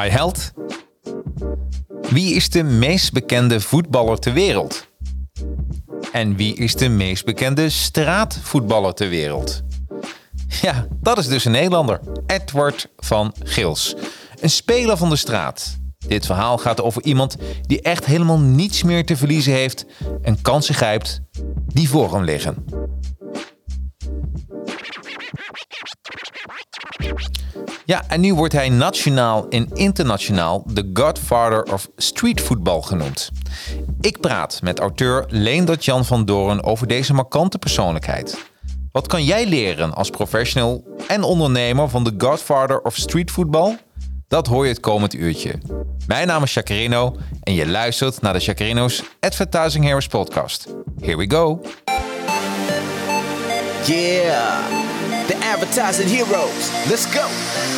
Hi held. Wie is de meest bekende voetballer ter wereld? En wie is de meest bekende straatvoetballer ter wereld? Ja, dat is dus een Nederlander. Edward van Gils. Een speler van de straat. Dit verhaal gaat over iemand die echt helemaal niets meer te verliezen heeft en kansen grijpt die voor hem liggen. Ja, en nu wordt hij nationaal en internationaal de Godfather of streetvoetbal genoemd. Ik praat met auteur Leendert Jan van Doren over deze markante persoonlijkheid. Wat kan jij leren als professional en ondernemer van de Godfather of streetvoetbal? Dat hoor je het komend uurtje. Mijn naam is Chacarino en je luistert naar de Chacarino's Advertising Heroes podcast. Here we go. Yeah, the advertising heroes. Let's go.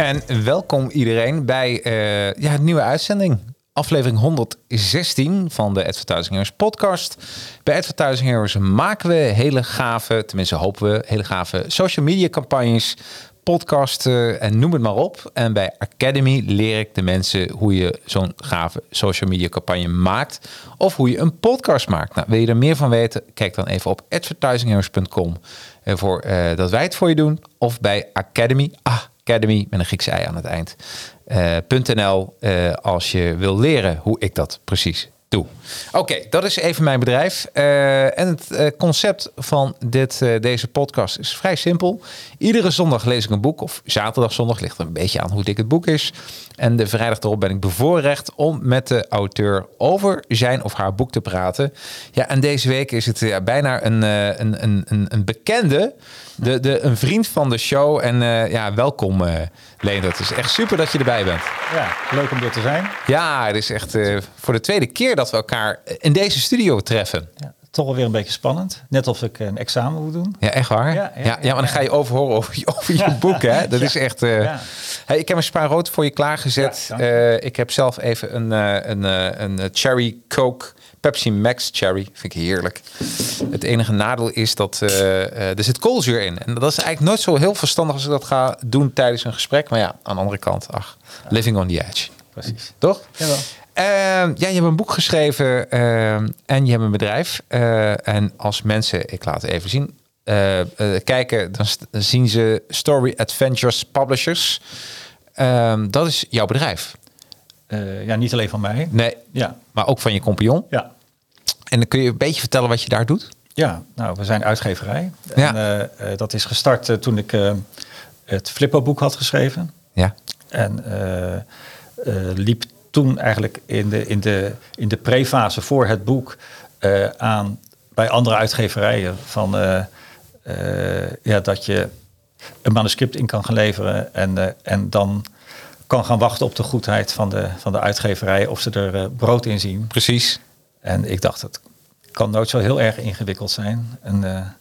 En welkom iedereen bij uh, ja, een nieuwe uitzending. Aflevering 116 van de Advertising Heroes podcast. Bij Advertising Heroes maken we hele gave, tenminste hopen we, hele gave social media campagnes, podcasten en noem het maar op. En bij Academy leer ik de mensen hoe je zo'n gave social media campagne maakt. Of hoe je een podcast maakt. Nou, wil je er meer van weten? Kijk dan even op advertisingheroes.com voor uh, dat wij het voor je doen. Of bij Academy. Ah, Academy met een Griekse aan het eind. Uh, .nl uh, als je wil leren hoe ik dat precies doe. Oké, dat is even mijn bedrijf. Uh, en het concept van dit, deze podcast is vrij simpel. Iedere zondag lees ik een boek, of zaterdag, zondag, ligt er een beetje aan hoe dik het boek is. En de vrijdag erop ben ik bevoorrecht om met de auteur over zijn of haar boek te praten. Ja, en deze week is het bijna een, een, een, een bekende, de, de, een vriend van de show. En uh, ja, welkom uh, Leen. Het is echt super dat je erbij bent. Ja, leuk om er te zijn. Ja, het is echt uh, voor de tweede keer dat we elkaar in deze studio treffen. Ja, toch alweer een beetje spannend. Net of ik een examen moet doen. Ja, echt waar? Ja, ja, ja, ja maar dan ga je overhoren over je, over je boek. Hè? Dat is echt... Hey, ik heb een spaar rood voor je klaargezet. ik heb zelf even een, een, een cherry coke... Pepsi Max Cherry. Vind ik heerlijk. Het enige nadeel is dat uh, uh, er zit koolzuur in. En dat is eigenlijk nooit zo heel verstandig als ik dat ga doen tijdens een gesprek. Maar ja, aan de andere kant, ach, living on the edge. Precies. Toch? Jawel. Uh, ja, je hebt een boek geschreven en je hebt een bedrijf. en als mensen, ik laat het even zien, kijken, dan, dan zien ze Story Adventures Publishers. Ehm, dat is jouw bedrijf. Ja, niet alleen van mij. Nee, ja. maar ook van je compagnon. Ja. En dan kun je een beetje vertellen wat je daar doet? Ja, nou, we zijn uitgeverij. Ja. En, uh, dat is gestart uh, toen ik het Flippo-boek had geschreven. Ja. En liep toen eigenlijk in de, in de, in de pre-fase voor het boek aan bij andere uitgeverijen van ja, dat je een manuscript in kan gaan leveren en, en dan kan gaan wachten op de goedheid van de, van de uitgeverij, of ze er brood in zien. Precies. En ik dacht, het kan nooit zo heel erg ingewikkeld zijn. En,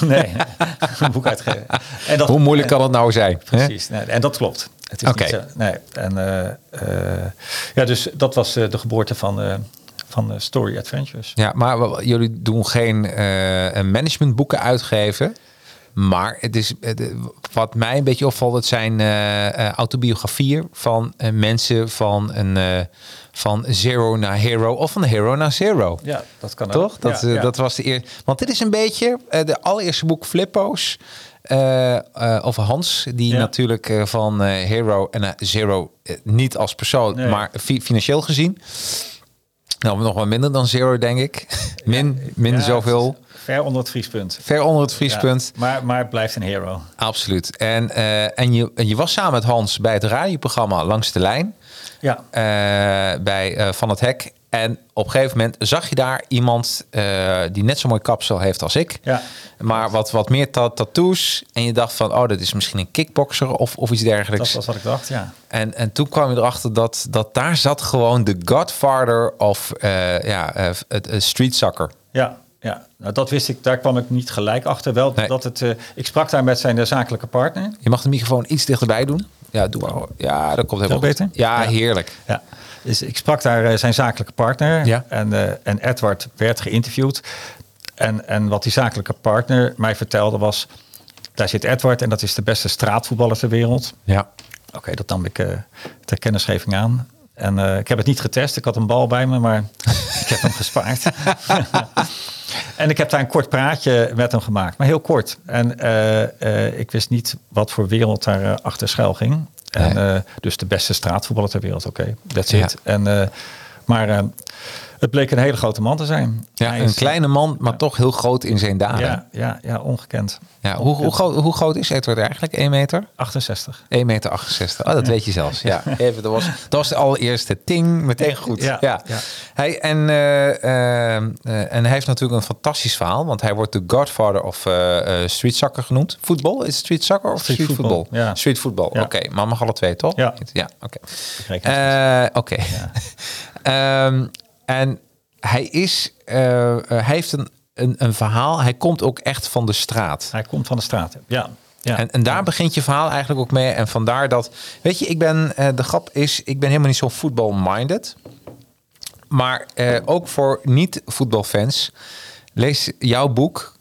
nee, een boek uitgeven. En dat, Hoe moeilijk kan het nou zijn? Precies, nee, en dat klopt. Het is nee, en uh, ja, dus dat was de geboorte van van Story Adventures. Ja, maar jullie doen geen managementboeken uitgeven. Maar het is, wat mij een beetje opvalt, het zijn autobiografieën van mensen van, een, van zero naar hero of van hero naar zero. Ja, dat kan Toch? ook. Dat, ja, ja. dat was de eerste. Want dit is een beetje de allereerste boek Flippo's. over Hans, die ja. natuurlijk van hero en zero, niet als persoon, Nee. maar fi financieel gezien. Nou, nog wel minder dan zero, denk ik. Min, min Ja, zoveel. Ver onder het vriespunt. Ver onder het vriespunt. Maar, maar het blijft een hero. Absoluut. En, eh, en, je, en je was samen met Hans bij het radioprogramma Langs de Lijn. Ja, eh, bij eh, Van het Hek. En op een gegeven moment zag je daar iemand eh, die net zo mooi kapsel heeft als ik. Ja. Maar wat, wat meer ta- tattoos. En je dacht van, oh, dat is misschien een kickboxer of, of iets dergelijks. dat was wat ik dacht, ja. En, en toen kwam je erachter dat, dat daar zat gewoon de godfather of eh, ja, het street soccer. Ja, ja. Nou, dat wist ik, daar kwam ik niet gelijk achter. Wel Nee. dat het, ik sprak daar met zijn zakelijke partner. Je mag de microfoon iets dichterbij doen. Ja, doe maar. Ja, dat komt helemaal beter? Ja, Ja. heerlijk. Ja. Dus ik sprak daar eh, zijn zakelijke partner. Ja. En, eh, en Edward werd geïnterviewd. En, en wat die zakelijke partner mij vertelde was... Daar zit Edward en dat is de beste straatvoetballer ter wereld. Ja. Oké, dat nam ik eh, ter kennisgeving aan. En ik heb het niet getest. Ik had een bal bij me, maar ik heb hem gespaard. en ik heb daar een kort praatje met hem gemaakt, maar heel kort. En eh, eh, ik wist niet wat voor wereld daar eh, achter schuil ging. En, Nee. dus de beste straatvoetballer ter wereld, oké, that's Ja. it. En, maar eh, het bleek een hele grote man te zijn. Ja, Hij een is- kleine man, maar toch heel groot in zijn daden. Ja. Ja, ja, ja, ongekend. hoe, hoe, groot, hoe groot is Edward eigenlijk? 1 meter? 68. 1 meter 68. Oh, dat weet je zelfs. Ja, even, dat, was, dat was de allereerste ting, meteen goed. Ja, Ja, ja. Hij, en, eh, eh, eh, en hij heeft natuurlijk een fantastisch verhaal, want hij wordt de godfather of eh, eh, street soccer genoemd. Voetbal? Is het street soccer of street, Street voetbal? ja. Street voetbal, Ja. oké. Maar mag alle twee, toch? Ja. Ja, oké. Het Eh. Ehm, en hij is, eh, eh, hij heeft een, een, een verhaal. Hij komt ook echt van de straat. Hij komt van de straat. Ja, ja. En, en daar begint je verhaal eigenlijk ook mee. En vandaar dat, weet je, ik ben, eh, de grap is, ik ben helemaal niet zo voetbal-minded. Maar ook voor niet-voetbalfans, lees jouw boek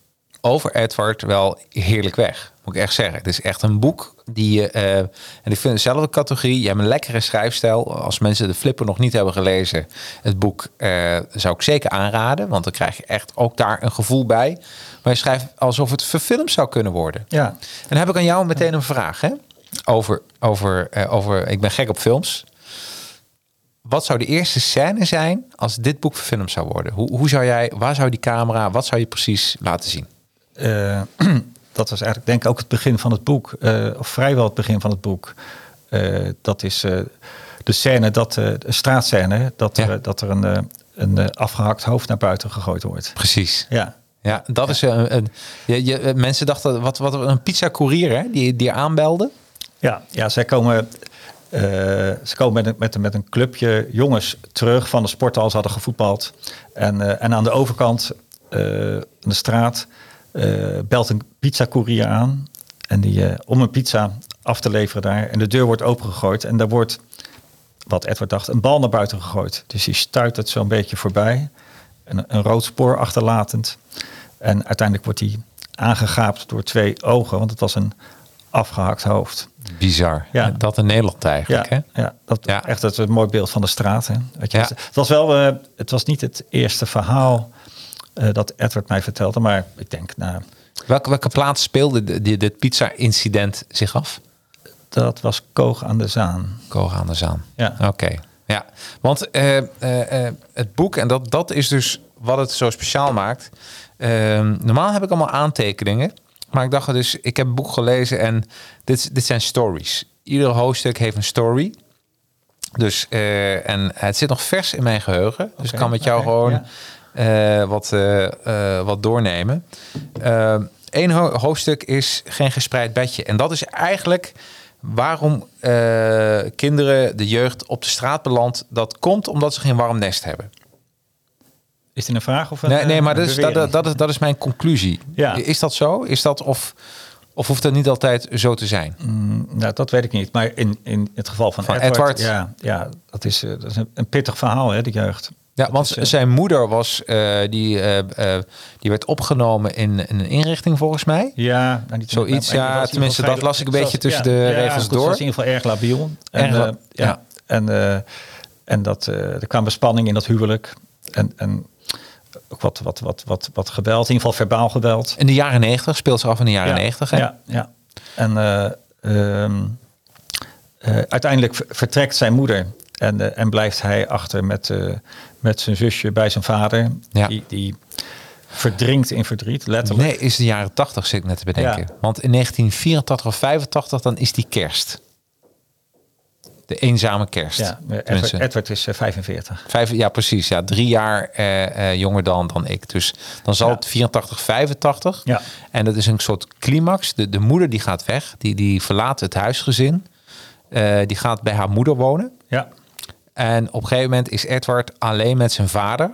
over Edward wel heerlijk weg. Moet ik echt zeggen. Het is echt een boek die je, eh, en ik vind dezelfde categorie. Je hebt een lekkere schrijfstijl. Als mensen de flipper nog niet hebben gelezen, het boek eh, zou ik zeker aanraden. Want dan krijg je echt ook daar een gevoel bij. Maar je schrijft alsof het verfilmd zou kunnen worden. ja. En dan heb ik aan jou meteen een vraag. Hè? Over, over, eh, over, ik ben gek op films. Wat zou de eerste scène zijn als dit boek verfilmd zou worden? Hoe, hoe zou jij, waar zou die camera, wat zou je precies laten zien? Eh, dat was eigenlijk denk ik ook het begin van het boek. eh, of vrijwel het begin van het boek. Eh, dat is de scène, dat, de straatscène, dat, Ja. er, dat er een, een eh, afgehakt hoofd naar buiten gegooid wordt. Precies. Ja, Ja, dat is een. een je, je, mensen dachten, wat, wat een pizza courier, hè? Die, die aanbelde. ja, ja zij komen, eh, ze komen met, een, met, een- met een clubje jongens terug van de sporthal. Ze hadden gevoetbald. En, en aan de overkant, aan de straat, belt een pizzacourier aan. En die, eh, om een pizza af te leveren daar. En de deur wordt opengegooid. En daar wordt, wat Edward dacht, een bal naar buiten gegooid. Dus die stuit het zo'n beetje voorbij. Een, een rood spoor achterlatend. En uiteindelijk wordt hij aangegaapt door twee ogen. Want het was een afgehakt hoofd. Bizar. Ja. Dat in Nederland eigenlijk, Ja, hè? ja, dat, Ja. echt het, een mooi beeld van de straat. Hè? Je, Ja. Het was wel, eh, het was niet het eerste verhaal eh, dat Edward mij vertelde, maar ik denk, nou, Welke, welke plaats speelde dit pizza-incident zich af? dat was Koog aan de Zaan. Koog aan de Zaan. Ja. Oké. Ja, want eh, eh, het boek, en dat, dat is dus wat het zo speciaal maakt. Ehm, normaal heb ik allemaal aantekeningen. Maar ik dacht dus, ik heb het boek gelezen en dit, dit zijn stories. Ieder hoofdstuk heeft een story. Dus, en het zit nog vers in mijn geheugen. Dus ik kan met jou gewoon ja. Eh, wat, eh, eh, wat doornemen. Eén hoofdstuk is geen gespreid bedje. En dat is eigenlijk waarom kinderen, de jeugd op de straat belandt. Dat komt omdat ze geen warm nest hebben. Is dit een vraag of een Nee, nee maar dat is, dat, is, dat is mijn conclusie. Ja. Is dat zo? Is dat of, of hoeft dat niet altijd zo te zijn? Mm, nou, dat weet ik niet. Maar in, in het geval van, Van Edward, Edward. Ja, ja, dat is, dat is een, een pittig verhaal, hè, de jeugd. Ja, want is, eh, zijn moeder was, eh, die, eh, die werd opgenomen in, in een inrichting volgens mij. Ja, nou, niet Zoiets, maar- ja, tenminste, dat las ik een beetje tussen de regels door. Was in ieder geval erg labiel. En, Erg ja. En, en dat, er kwam spanning in dat huwelijk. En, en ook wat, wat, wat, wat, wat geweld, in ieder geval verbaal geweld. In de jaren negentig, speelt zich af in de jaren ja, negentig. Ja, ja. En eh, ehm, eh, uiteindelijk ver- vertrekt zijn moeder En, en blijft hij achter met, met zijn zusje bij zijn vader. Ja. Die, die verdrinkt in verdriet, letterlijk. Nee, is de jaren 80 zit ik net te bedenken. Ja. Want in 1984 of 85 dan is die kerst. De eenzame kerst. Ja, Edward, Edward is eh, 45. Vijf, ja, precies. Ja, drie jaar eh, eh, jonger dan, dan ik. Dus dan zal Ja. het 84, 85. Ja. En dat is een soort climax. De, de moeder die gaat weg. Die, die verlaat het huisgezin. Eh, die gaat bij haar moeder wonen. Ja, En op een gegeven moment is Edward alleen met zijn vader.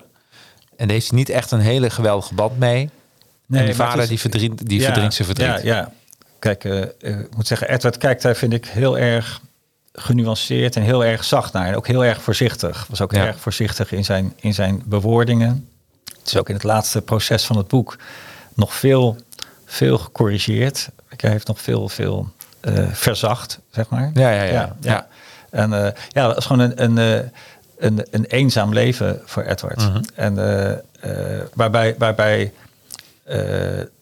En daar heeft hij niet echt een hele geweldige band mee. en die vader is- die, verdriet, die Ja, verdrinkt zijn verdriet. Ja, ja. Kijk, eh, eh, ik moet zeggen, Edward kijkt daar, vind ik, heel erg genuanceerd en heel erg zacht naar. En ook heel erg voorzichtig. Was ook Ja. erg voorzichtig in zijn, in zijn bewoordingen. Het is ook in het laatste proces van het boek nog veel, veel gecorrigeerd. Hij heeft nog veel, veel eh, verzacht, zeg maar. Ja, ja, ja. Ja. En eh, ja, dat is gewoon een, een, eh, een, een eenzaam leven voor Edward. Mhm. En eh, waarbij, waarbij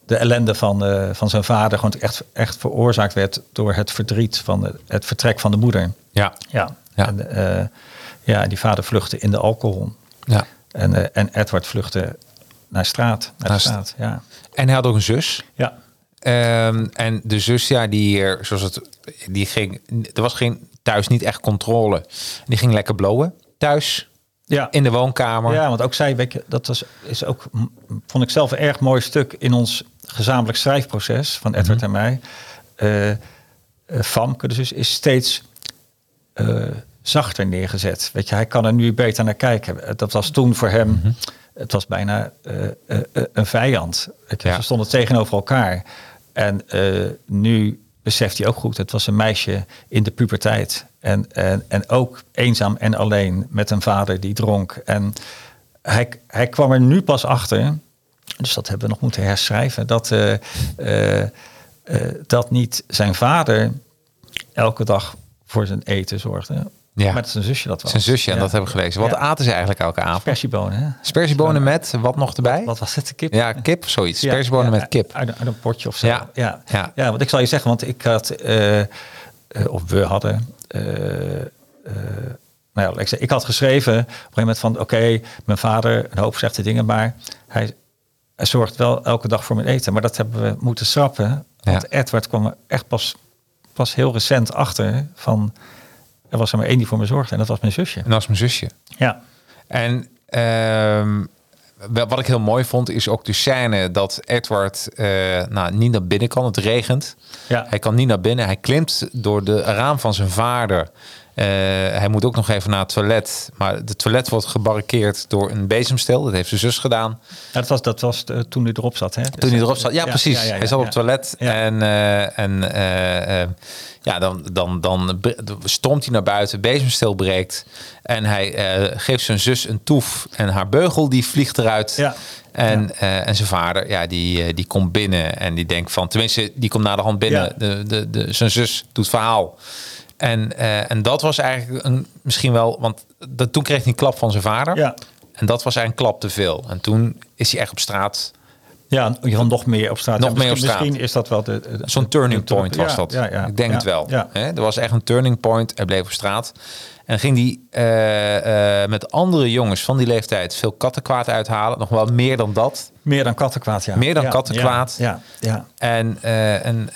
de ellende van, van zijn vader gewoon echt, echt veroorzaakt werd door het verdriet van de- het vertrek van de moeder. Ja. Ja. Ja. En ja, die vader vluchtte in de alcohol. ja. En, en Edward vluchtte naar straat. Naar, Naar straat. Ja. En hij had ook een zus. Ja. Ehm, en de zus, ja, die, zoals het, die ging, er was geen, thuis niet echt controle. Die ging lekker blowen thuis Ja. in de woonkamer. Ja, want ook zij, weet je, dat was, is ook, vond ik zelf een erg mooi stuk in ons gezamenlijk schrijfproces van Edward Mhm. en mij. Eh eh, Famke, dus is- steeds eh, zachter neergezet. Weet je, hij kan er nu beter naar kijken. Dat was toen voor hem, Mhm. het was bijna een vijand. Weet je, Ja. Ze stonden tegenover elkaar. En nu beseft hij ook goed, het was een meisje in de puberteit. En, en, en ook eenzaam en alleen met een vader die dronk. En hij, hij kwam er nu pas achter, dus dat hebben we nog moeten herschrijven, dat, eh, eh, eh, dat niet zijn vader elke dag voor zijn eten zorgde. Ja. Dat zijn zusje dat was. Zijn zusje, en Ja. dat hebben we gelezen. Wat Ja. aten ze eigenlijk elke avond? Spersiebonen, hè? Spersiebonen met, wat nog erbij? Wat was het, de kip? Ja, kip, zoiets. Spersiebonen met kip. Uit, uit een potje of zo. Ja, Ja, ja. want ik zal je zeggen, want ik had, eh, eh, of we hadden, eh, nou ja, ik, had geschreven op een gegeven moment van, oké, mijn vader, een hoop slechte dingen, maar hij, hij zorgt wel elke dag voor mijn eten. Maar dat hebben we moeten schrappen, want. Edward kwam er echt pas, pas heel recent achter van, er was er maar één die voor me zorgde en dat was mijn zusje. En dat was mijn zusje. Ja, En wel- wat ik heel mooi vond, is ook de scène dat Edward eh, nou, niet naar binnen kan. Het regent. Ja. Hij kan niet naar binnen. Hij klimt door de raam van zijn vader. Eh, hij moet ook nog even naar het toilet. Maar het toilet wordt gebarricadeerd door een bezemstel. Dat heeft zijn zus gedaan. Ja, dat was, dat was de- toen hij erop zat. Hè? Toen hij erop zat. Ja, precies. ja, hij zat op het toilet. En, eh, en eh, eh, ja, dan, dan, dan stormt hij naar buiten. Bezemstil breekt. En hij eh, geeft zijn zus een toef. En haar beugel die vliegt eruit. Ja. En, eh, en zijn vader, ja, die, eh, die komt binnen. En die denkt van, tenminste, die komt naar de hand binnen. De, de, de, zijn zus doet verhaal. En, eh, en dat was eigenlijk een, misschien wel, want dat, toen kreeg hij een klap van zijn vader. Ja. En dat was eigenlijk een klap te veel. En toen is hij echt op straat Ja, ieder geval nog meer op straat. Nog Ja, meer op misschien- straat. Misschien is dat wel de... de- Zo'n turning de- point was dat. Ja, ik denk het wel. Ja. Hè? Er was echt een turning point. Hij bleef op straat. En ging hij eh, eh, met andere jongens van die leeftijd veel kattenkwaad uithalen. Nog wel meer dan dat. Meer dan kattenkwaad, ja. Meer dan Ja, kattenkwaad. Ja, ja, ja. En, eh, en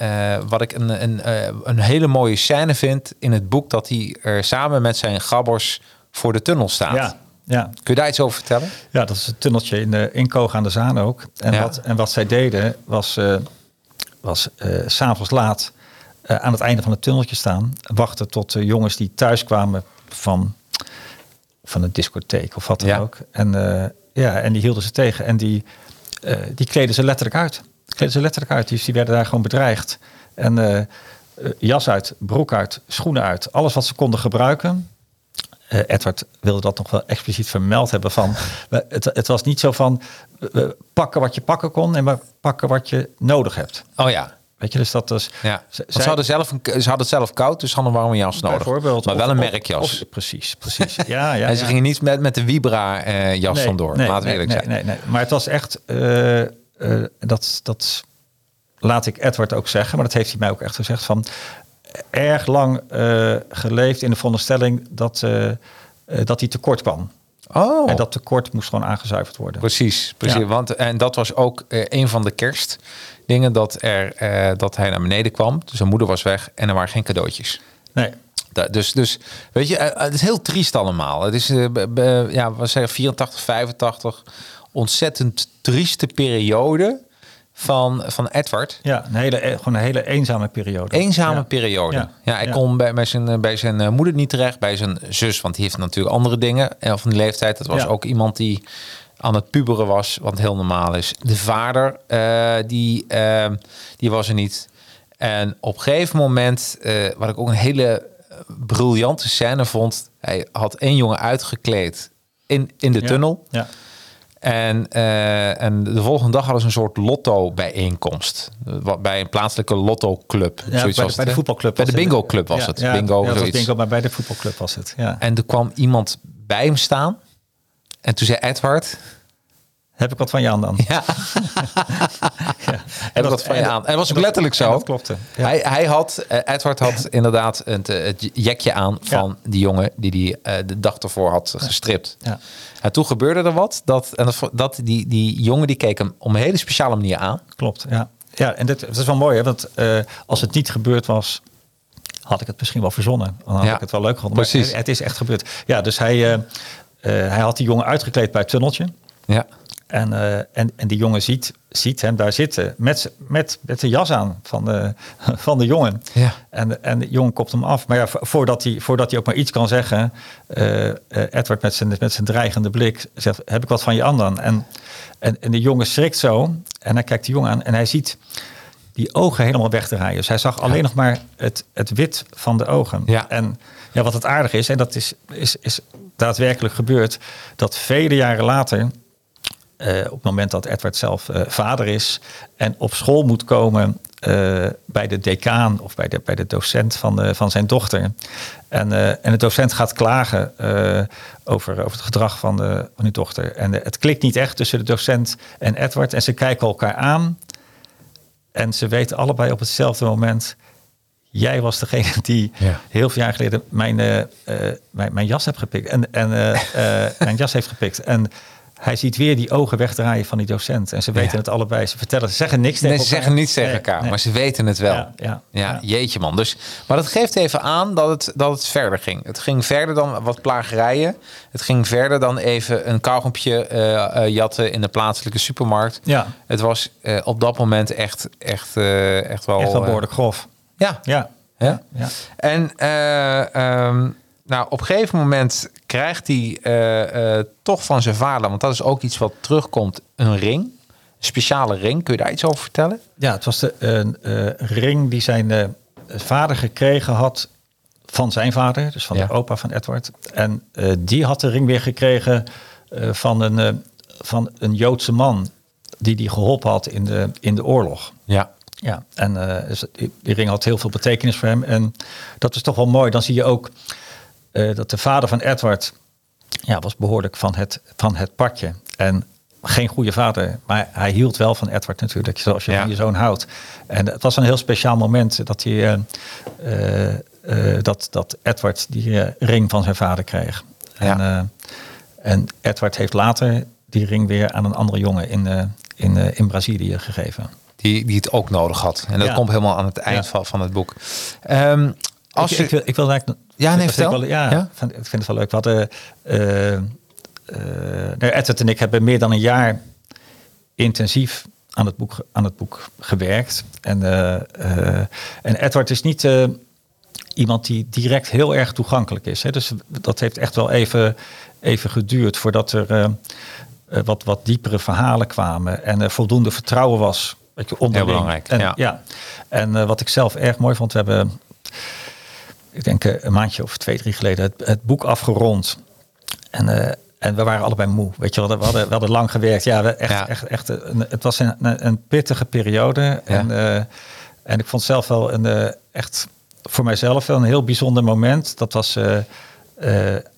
wat ik een, een, een hele mooie scène vind in het boek... dat hij er samen met zijn gabbers voor de tunnel staat. ja, ja. Kun je daar iets over vertellen? Ja, dat is het tunneltje in, de in Koog aan de Zaan ook. En, Ja. wat, en wat zij deden was, eh was s s'avonds laat eh, aan het einde van het tunneltje staan. Wachten tot de jongens die thuis kwamen van, van een discotheek of wat dan Ja. ook. En, ja, en die hielden ze tegen. En die, die kleden ze letterlijk uit. Kleden ze letterlijk uit. Dus die werden daar gewoon bedreigd. En jas uit, broek uit, schoenen uit. Alles wat ze konden gebruiken. Eh, Edward wilde dat nog wel expliciet vermeld hebben van. het, het was niet zo van we pakken wat je pakken kon en we pakken wat je nodig hebt. Oh ja. Weet je, dus dat was. Ja, z- Want ze, hadden zelf een, ze hadden het zelf koud, dus ze hadden een warme jas nodig. bijvoorbeeld. Maar wel of- een merkjas. of- precies, precies. Ja, ja. en ze ja. gingen niet met, met de Vibra eh, jas Nee, vandoor. nee, laten we nee, eerlijk nee, zijn. Nee, nee. Maar het was echt. eh, dat, dat laat ik Edward ook zeggen, maar dat heeft hij mij ook echt gezegd van. Erg lang eh, geleefd in de veronderstelling dat, eh, dat hij tekort kwam. Oh, En dat tekort moest gewoon aangezuiverd worden. precies. precies. Ja. Want, en dat was ook een van de kerstdingen dat, er, dat hij naar beneden kwam. Dus zijn moeder was weg en er waren geen cadeautjes. Nee, Da- Dus, dus weet je, het is heel triest allemaal. Het is, ja, we zeggen 84, 85. Ontzettend trieste periode van, van Edward. ja, een hele, eh, gewoon een hele eenzame periode. Eenzame Ja. periode. Ja, Ja. hij Ja. kon bij, bij, zijn, bij zijn eh, moeder niet terecht, bij zijn zus, want die heeft natuurlijk andere dingen. En van die leeftijd, dat was ook iemand die aan het puberen was, wat heel normaal is. De vader, eh, die, eh, die was er niet. En op een gegeven moment, eh, wat ik ook een hele eh, briljante scène vond, hij had één jongen uitgekleed in, in de tunnel. Ja. En, eh, en de volgende dag hadden ze een soort lotto-bijeenkomst. Bij een plaatselijke lotto-club. Ja, bij, de, bij voetbalclub. Bij de bingo-club was het. Ja, bingo, ja, dat was zoiets. bingo, maar bij de voetbalclub was het. Ja. En er kwam iemand bij hem staan. En toen zei Edward... Heb ik wat van je aan dan? Ja, Ja. heb ik wat van je aan. En dat was ook letterlijk zo. dat klopte. Ja. Hij, hij had, eh, Edward had inderdaad het, eh, het jekje aan van die jongen die die eh, de dag ervoor had gestript. Ja. En toen gebeurde er wat. Dat, en dat, dat, die, die jongen die keek hem op een hele speciale manier aan. Klopt, ja. Ja, en dit, het is wel mooi, hè, want als het niet gebeurd was, had ik het misschien wel verzonnen. Dan had Ja, ik het wel leuk gevonden. Maar precies. het, het is echt gebeurd. Ja, dus hij, hij had die jongen uitgekleed bij het tunneltje. Ja. En, eh, en, en die jongen ziet, ziet hem daar zitten met, met, met de jas aan van de, van de jongen. Ja. En, en de jongen kopt hem af. Maar ja, vo- voordat hij, voordat hij ook maar iets kan zeggen, eh, Edward met zijn, met zijn dreigende blik zegt, heb ik wat van je aan dan? En, en, en de jongen schrikt zo en hij kijkt de jongen aan en hij ziet die ogen helemaal wegdraaien. Dus hij zag alleen nog maar het, het wit van de ogen. Ja. En ja, wat het aardig is, en dat is, is, is daadwerkelijk gebeurd, dat vele jaren later, eh, op het moment dat Edward zelf eh, vader is en op school moet komen eh, bij de decaan of bij de, bij de docent van, de, van zijn dochter. En, en de docent gaat klagen over, over het gedrag van, de, van die dochter. En het klikt niet echt tussen de docent en Edward. En ze kijken elkaar aan. En ze weten allebei op hetzelfde moment. Jij was degene die Ja. heel veel jaar geleden mijn, mijn, mijn jas heeft gepikt. En, en mijn jas heeft gepikt. En hij ziet weer die ogen wegdraaien van die docent. En ze weten Ja. het allebei. Ze vertellen, ze zeggen niks tegen Nee, ze elkaar. zeggen niets tegen elkaar, nee. maar ze weten het wel. Ja, ja, ja, jeetje man. Dus, maar dat geeft even aan dat het, dat het verder ging. Het ging verder dan wat plagerijen. Het ging verder dan even een kauwgompje eh, eh, jatten in de plaatselijke supermarkt. Ja. Het was eh, op dat moment echt, echt, echt wel... Echt wel eh, behoorlijk grof. ja. Ja. Ja. ja. En ehm, nou, op een gegeven moment krijgt hij eh, eh, toch van zijn vader, want dat is ook iets wat terugkomt, een ring. Een speciale ring. Kun je daar iets over vertellen? Ja, het was de een eh, ring die zijn vader gekregen had van zijn vader, dus van Ja. de opa van Edward. En die had de ring weer gekregen van, een, van een Joodse man die die geholpen had in de, in de oorlog. Ja. Ja, en dus die ring had heel veel betekenis voor hem. En dat is toch wel mooi. Dan zie je ook eh, dat de vader van Edward ja, was behoorlijk van het, van het padje. En geen goede vader, maar hij hield wel van Edward natuurlijk, zoals je Ja. van je zoon houdt. En het was een heel speciaal moment dat, hij, eh, eh, dat, dat Edward die ring van zijn vader kreeg. En, Ja. en Edward heeft later die ring weer aan een andere jongen in, in, in Brazilië gegeven. Die, die het ook ook had. En dat Ja. komt helemaal aan het eind van, van het boek. Ehm, als ik, je, ik, wil, ik wil eigenlijk... Ja, nee, dat vertel. Wel, ja, Ja? Vind, ik vind het wel leuk. We hadden... eh, eh, nou, Edward en ik hebben meer dan een jaar intensief aan het boek, aan het boek gewerkt. En, eh, eh, en Edward is niet eh, iemand die direct heel erg toegankelijk is. Hè? Dus dat heeft echt wel even, even geduurd voordat er wat, wat diepere verhalen kwamen. En er voldoende vertrouwen was. Weet je, onderling. Heel belangrijk, En, ja. ja. En eh, wat ik zelf erg mooi vond, we hebben ik denk eh, een maandje of twee, drie geleden het, het boek afgerond. En, eh, en we waren allebei moe. Weet je, wel, we hadden, we hadden lang gewerkt. Ja, we echt, Ja. echt, echt een, het was een, een, pittige periode. En, eh, en ik vond zelf wel een echt voor mijzelf wel een heel bijzonder moment. Dat was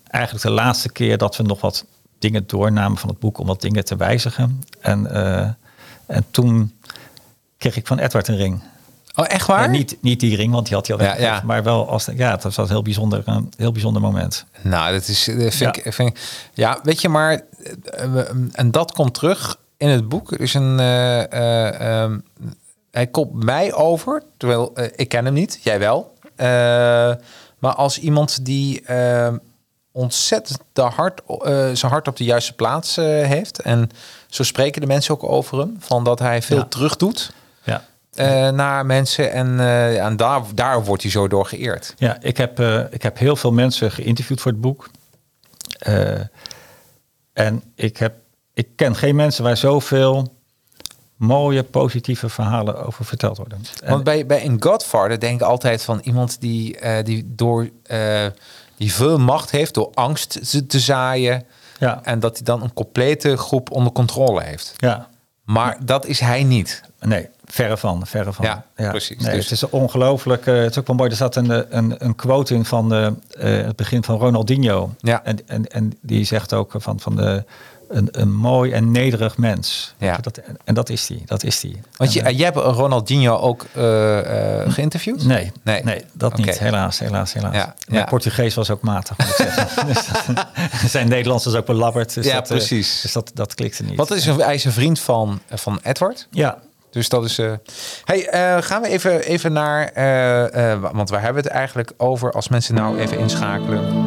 eigenlijk de laatste keer dat we nog wat dingen doornamen van het boek om wat dingen te wijzigen. En, en toen kreeg ik van Edward een ring. Oh, echt waar? Niet, niet die ring, want die had hij al Ja. Maar wel als ja, het was een heel bijzonder, een heel bijzonder moment. Nou, dat is, dat vind, Ja. ik, vind Ja, weet je, maar... eh, En dat komt terug in het boek. Er is een... eh, eh, ehm, hij komt mij over, terwijl ik ken hem niet. Jij wel. Maar als iemand die ehm, ontzettend de hart, zijn hart op de juiste plaats heeft. En zo spreken de mensen ook over hem. Van dat hij veel terug doet Ja. Eh, naar mensen. En, en daar, daar wordt hij zo door geëerd. Ja, ik heb, eh, ik heb heel veel mensen geïnterviewd voor het boek. En ik, heb, ik ken geen mensen waar zoveel mooie, positieve verhalen over verteld worden. En- Want bij, bij een Godfather denk ik altijd van iemand die, die door die veel macht heeft door angst te, te zaaien. ja, En dat hij dan een complete groep onder controle heeft. ja, Maar dat is hij niet. Nee, verre van, verre van. Ja, precies. Nee, Dus- Het is ongelooflijk. eh, het is ook wel mooi. Er staat een, eh, een, een quote in van eh, het begin van Ronaldinho. Ja. En, en, en die zegt ook van, van de, een, een mooi en nederig mens. Ja. Dat, en, dat is die. Dat is die. Want je, En, jij hebt Ronaldinho ook geïnterviewd? Nee, Nee. nee, dat niet. Helaas, helaas, helaas. Ja, Mijn. Portugees was ook matig, moet ik zeggen. dus dat, zijn Nederlands ook belabberd. Dus Ja, dat, precies. dus dat, dat klikte niet. Wat is een, hij is een vriend van, van Edward. Ja, Dus dat is. eh Hey, eh, gaan we even, even naar. eh, want waar hebben we het eigenlijk over als mensen nou even inschakelen?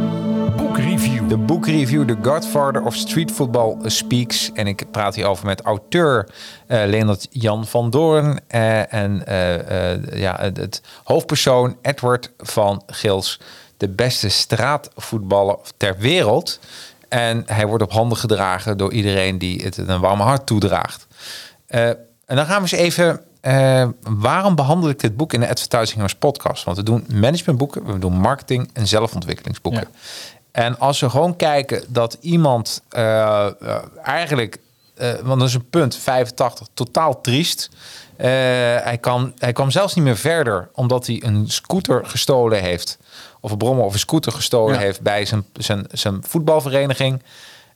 Boekreview. De boekreview The Godfather of Street Football Speaks. En ik praat hierover met auteur Leonard Jan van Doorn. en ja, het, het hoofdpersoon Edward van Gils. De beste straatvoetballer ter wereld. En hij wordt op handen gedragen door iedereen die het een warme hart toedraagt. Eh, en dan gaan we eens even. eh, waarom behandel ik dit boek in de Advertising Heroes podcast? Want we doen managementboeken, we doen marketing en zelfontwikkelingsboeken. Ja. En als we gewoon kijken dat iemand eh, eh, eigenlijk, want dat is een punt 85, totaal triest. Hij, kan, hij kwam zelfs niet meer verder omdat hij een scooter gestolen heeft. Of een brommer of een scooter gestolen Ja. heeft bij zijn, zijn, zijn voetbalvereniging.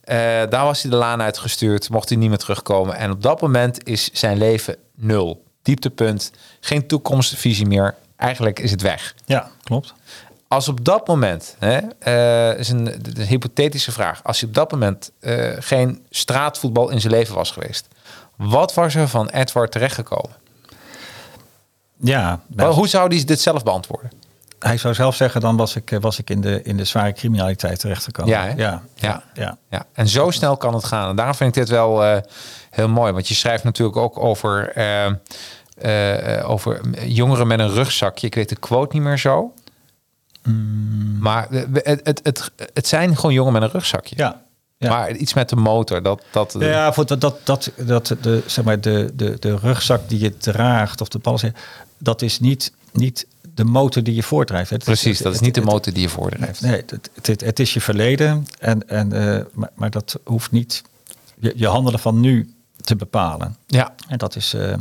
Eh, daar was hij de laan uitgestuurd, mocht hij niet meer terugkomen. En op dat moment is zijn leven nul. Dieptepunt, geen toekomstvisie meer. Eigenlijk is het weg. ja, klopt. Als op dat moment, hè, eh, is een, een hypothetische vraag. Als hij op dat moment eh, geen straatvoetbal in zijn leven was geweest, wat was er van Edward terechtgekomen? Ja, Wel, Hoe zou hij dit zelf beantwoorden? Hij zou zelf zeggen, dan was ik, eh, was ik in, de, in de zware criminaliteit terechtgekomen. Ja, ja, Ja. ja, en zo snel kan het gaan. En daarom vind ik dit wel eh, heel mooi. Want je schrijft natuurlijk ook over, eh, over jongeren met een rugzakje. Ik weet de quote niet meer zo. Maar we- we- het, het, het, het zijn gewoon jongeren met een rugzakje. ja. ja. Maar iets met de motor, dat... dat Ja, voor dat, dat, dat, dat de, zeg maar de, de, de rugzak die je draagt, of de ballen, dat is niet, niet de motor die je voortdrijft. Het- Precies, het- dat is het- niet de motor die je voordrijft. Nee, het, het, het is je verleden, en, en, eh, maar, maar dat hoeft niet je, je handelen van nu te bepalen. Ja, En dat is. eh,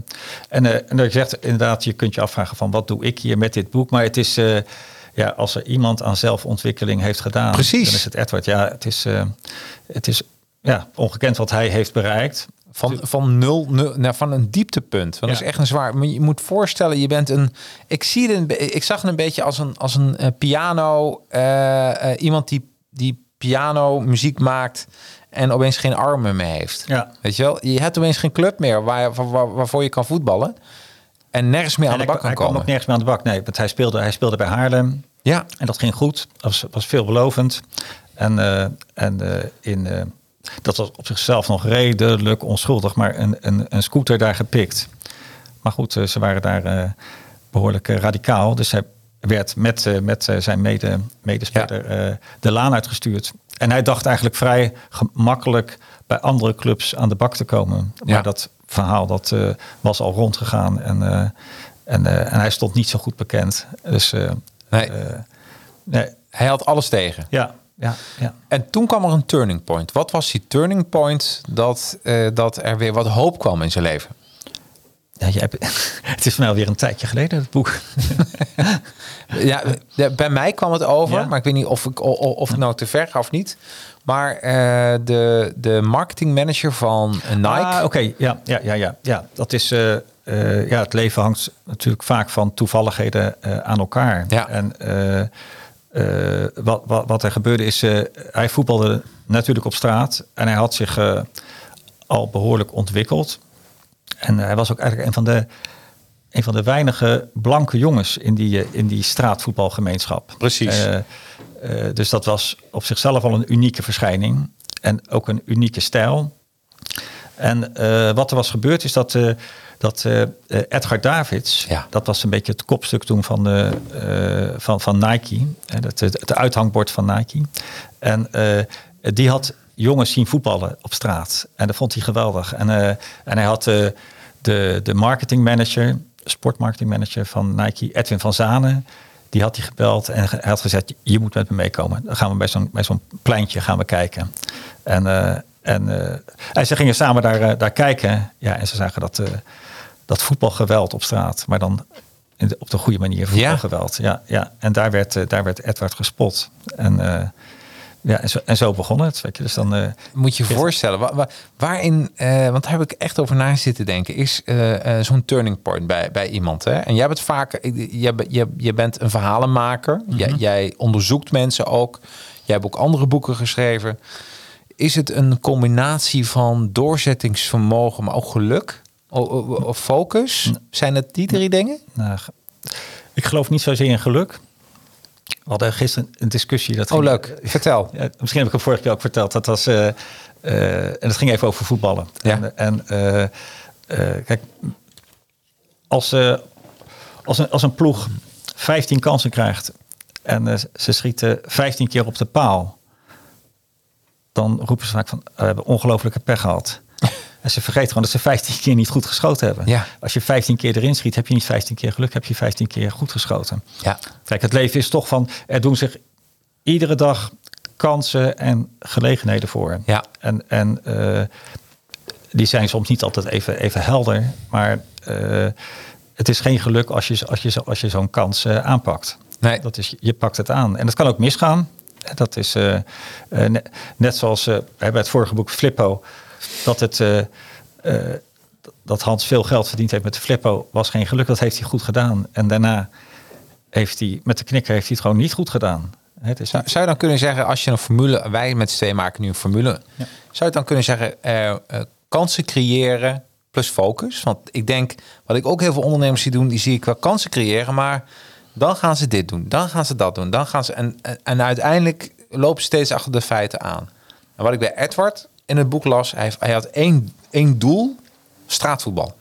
en, eh, en dat je zegt inderdaad, je kunt je afvragen van wat doe ik hier met dit boek. Maar het is. ja, als er iemand aan zelfontwikkeling heeft gedaan, Precies. dan is het Edward. Ja, het is, het is ja, ongekend wat hij heeft bereikt. Van, van nul, nul naar, van een dieptepunt. Dat Ja. is echt een zwaar. Maar je moet voorstellen, je bent een. Ik zie het, een be- ik zag het een beetje als een, als een eh, piano. eh, eh, iemand die, die piano muziek maakt en opeens geen armen meer heeft. Ja. Weet je wel? Je hebt opeens geen club meer waar, waar, waar- waarvoor je kan voetballen. En nergens meer aan de hij, bak hij kan komen. ook nergens meer aan de bak. Nee, want hij speelde, hij speelde bij Haarlem. Ja, En dat ging goed. Dat was, was veelbelovend. En, en in, dat was op zichzelf nog redelijk onschuldig. Maar een, een, een scooter daar gepikt. Maar goed, eh, ze waren daar eh, behoorlijk eh, radicaal. Dus hij werd met, met zijn mede, medespeler de laan uitgestuurd. En hij dacht eigenlijk vrij gemakkelijk bij andere clubs aan de bak te komen. Maar Ja. dat verhaal dat was al rondgegaan. En, en, en hij stond niet zo goed bekend. Dus nee, nee, hij had alles tegen. ja, ja, ja. En toen kwam er een turning point. Wat was die turning point dat, eh, dat er weer wat hoop kwam in zijn leven? ja jij het is voor mij alweer een tijdje geleden, het boek. Ja, bij mij kwam het over, Ja? maar ik weet niet of ik, of ik nou te ver ga of niet. Maar eh, de, de marketingmanager van Nike. Ah, oké, ja, ja, ja, ja, ja. Dat is, eh, ja, het leven hangt natuurlijk vaak van toevalligheden aan elkaar. Ja. En eh, eh, wat, wat, wat er gebeurde is, eh, hij voetbalde natuurlijk op straat en hij had zich eh, al behoorlijk ontwikkeld. En hij was ook eigenlijk een van de, een van de weinige blanke jongens in die, in die straatvoetbalgemeenschap. Precies. Dus dat was op zichzelf al een unieke verschijning. En ook een unieke stijl. En eh, wat er was gebeurd is dat, eh, dat eh, Edgar Davids, Ja. dat was een beetje het kopstuk toen van, de, van, van Nike, hè, het, het, uithangbord van Nike. En die had jongens zien voetballen op straat. En dat vond hij geweldig. En, en hij had de, de marketingmanager, sportmarketingmanager van Nike, Edwin van Zanen. Die had hij gebeld en hij had gezegd, je moet met me meekomen. Dan gaan we bij zo'n, bij zo'n pleintje gaan we kijken. En, en, eh, en ze gingen samen daar, eh, daar kijken. Ja, en ze zagen dat, eh, dat voetbalgeweld op straat. Maar dan de- op de goede manier voetbalgeweld. Ja, ja. En daar werd, daar werd Edward gespot. En, ja, en, zo, en zo begon het. Weet je. Dus dan, Moet je je voorstellen, wa- wa- waarin, want daar heb ik echt over na zitten denken, is zo'n turning point bij, bij iemand. Hè? En jij bent vaak, je, je, je bent een verhalenmaker, jij, jij onderzoekt mensen ook, jij hebt ook andere boeken geschreven. Is het een combinatie van doorzettingsvermogen, maar ook geluk? Of focus? Zijn het die drie dingen? nou, ik geloof niet zozeer in geluk. We hadden gisteren een discussie. Dat Oh, leuk. Vertel. Ja, misschien heb ik het vorige keer ook verteld. Dat was, eh, eh, en het ging even over voetballen. Ja. En, en eh, kijk, als, als, een, als een ploeg 15 kansen krijgt en ze schieten 15 keer op de paal, dan roepen ze vaak van, "Eh, we hebben ongelofelijke pech gehad. En ze vergeten gewoon dat ze 15 keer niet goed geschoten hebben. Ja. Als je 15 keer erin schiet, heb je niet 15 keer geluk, heb je 15 keer goed geschoten. Ja. Kijk, het leven is toch van, er doen zich iedere dag kansen en gelegenheden voor. Ja. En, en eh, die zijn soms niet altijd even, even helder, maar eh, het is geen geluk als je, als je, als je zo'n kans aanpakt. Nee. Dat is, je pakt het aan. En dat kan ook misgaan. Dat is eh, eh, ne- net zoals eh, bij het vorige boek Flippo, dat het. dat Hans veel geld verdiend heeft met de Flippo was geen geluk. Dat heeft hij goed gedaan. En daarna heeft hij met de knikker heeft hij het gewoon niet goed gedaan. Het is Zou, zou je dan kunnen zeggen, als je een formule, wij met z'n tweeën maken nu een formule, zou je dan kunnen zeggen, eh, kansen creëren plus focus? Want ik denk, wat ik ook heel veel ondernemers zie doen, die zie ik wel kansen creëren, maar dan gaan ze dit doen, dan gaan ze dat doen, dan gaan ze en, en, en uiteindelijk lopen ze steeds achter de feiten aan. En wat ik bij Edward in het boek las, hij, hij had één, één doel, straatvoetbal.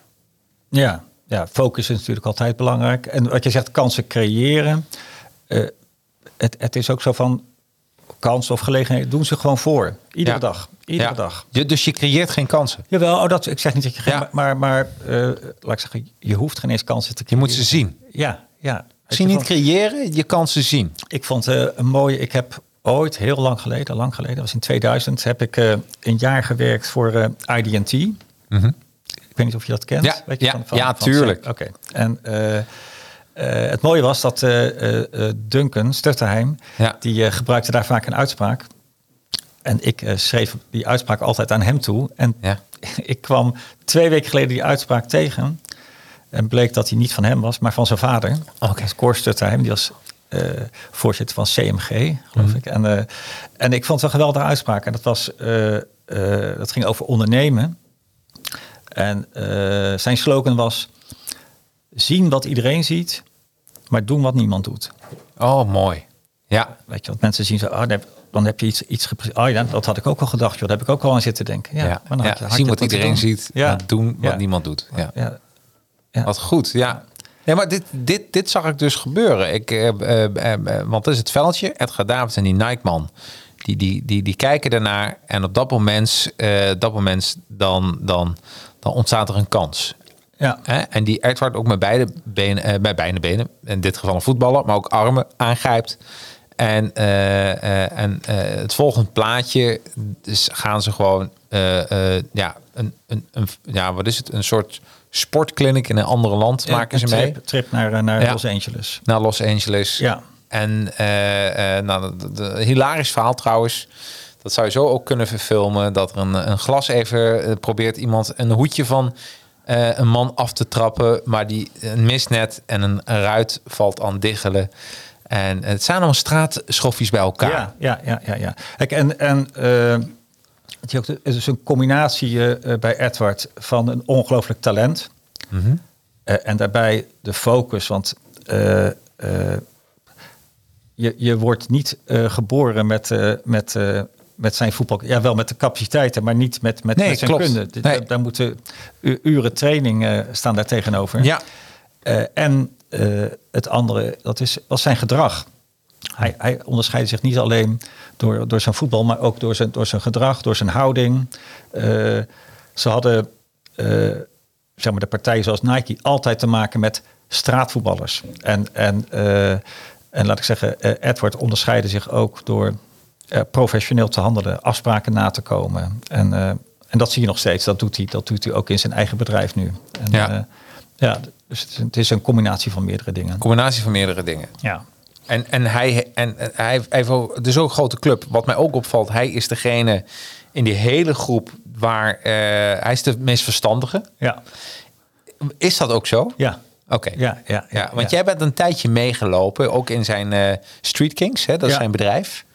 Ja, ja, focus is natuurlijk altijd belangrijk. En wat je zegt, kansen creëren. eh, het, het is ook zo van kansen of gelegenheden doen ze gewoon voor. Iedere Ja. dag. Iedere Ja. dag. Je, dus je creëert geen kansen. Jawel, oh, dat, ik zeg niet dat je geen, Ja. maar, maar eh, laat ik zeggen, je hoeft geen eens kansen te Je creëren. moet ze zien. Ja, ja. Je, niet van- creëren, je kansen zien. Ik vond eh, een mooie. Ik heb ooit, heel lang geleden, lang geleden, was in 2000, heb ik eh, een jaar gewerkt voor eh IDT. Ik weet niet of je dat kent. Mhm. Ja, Weet je, ja, ja, tuurlijk. Oké. En het mooie was dat Duncan Stutterheim, Ja. die gebruikte daar vaak een uitspraak. En ik schreef die uitspraak altijd aan hem toe. En Ja. ik kwam twee weken geleden die uitspraak tegen. En bleek dat hij niet van hem was, maar van zijn vader. Oké. Cor Stutterheim, die was eh, voorzitter van CMG, geloof Mhm. ik. En, eh, en ik vond het een geweldige uitspraak. En dat, was, eh, dat ging over ondernemen. En zijn slogan was: zien wat iedereen ziet, maar doen wat niemand doet. Oh, mooi. Ja, Weet je, want mensen zien zo, oh, dan heb, dan heb je iets, iets Oh ja, dat had ik ook al gedacht, joh. Daar heb ik ook al aan zitten denken. Ja, ja, maar dan ja. had je- had zien wat iedereen doen. ziet, Ja. doen wat niemand doet. Ja. Ja. Ja. Wat goed, ja. Ja, maar dit, dit, dit zag ik dus gebeuren. Ik, eh, eh, eh, want dat is het veldje. Edgar Davids en die Nike-man. Die, die, die, die kijken daarnaar. En op dat moment, dat moment dan, dan, dan ontstaat er een kans. Ja. Hè? En die Edward ook met beide benen, bij beide benen, in dit geval een voetballer, maar ook armen aangrijpt. En, en het volgende plaatje dus gaan ze gewoon, ja, een, een, een, ja, wat is het? Een soort sportclinic in een andere land maken ze mee. trip, naar, eh, naar Ja. Los Angeles. Naar Los Angeles. Ja. En eh, nou, de, de- de- hilarisch verhaal trouwens. Dat zou je zo ook kunnen verfilmen. Dat er een, een glas even probeert iemand een hoedje van een man af te trappen, maar die een misnet en een, een ruit valt aan diggelen. En het zijn allemaal straatschoffies bij elkaar. Ja, ja, ja, ja. ja. Kijk, en, en het is ook de- het is een combinatie eh, eh, bij Edward van een ongelooflijk talent. Eh, en daarbij de focus. Want je, je wordt niet geboren met, met, met zijn voetbal. Ja, wel met de capaciteiten, maar niet met, met, Nee, met zijn klopt. kunde. Nee. Daar, daar moeten uren training staan daar tegenover. Ja. En het andere, dat is, was zijn gedrag. Hij, hij onderscheidde zich niet alleen door, door zijn voetbal, maar ook door zijn, door zijn gedrag, door zijn houding. Eh, ze hadden, eh, zeg maar, de partijen zoals Nike altijd te maken met straatvoetballers. En, en, eh, en laat ik zeggen, Edward onderscheidde zich ook door professioneel te handelen, afspraken na te komen. En, en dat zie je nog steeds. Dat doet hij, dat doet hij ook in zijn eigen bedrijf nu. En, Ja. ja, dus het is, een, het is een combinatie van meerdere dingen. Combinatie van meerdere dingen. Ja. En, en, hij, en hij heeft heeft ook, een grote club. Wat mij ook opvalt, hij is degene in die hele groep waar eh, hij is de meest verstandige. Ja. Is dat ook zo? Ja. Oké. Ja, ja, Ja, want ja. jij bent een tijdje meegelopen, ook in zijn eh, Street Kings, hè, dat is zijn bedrijf.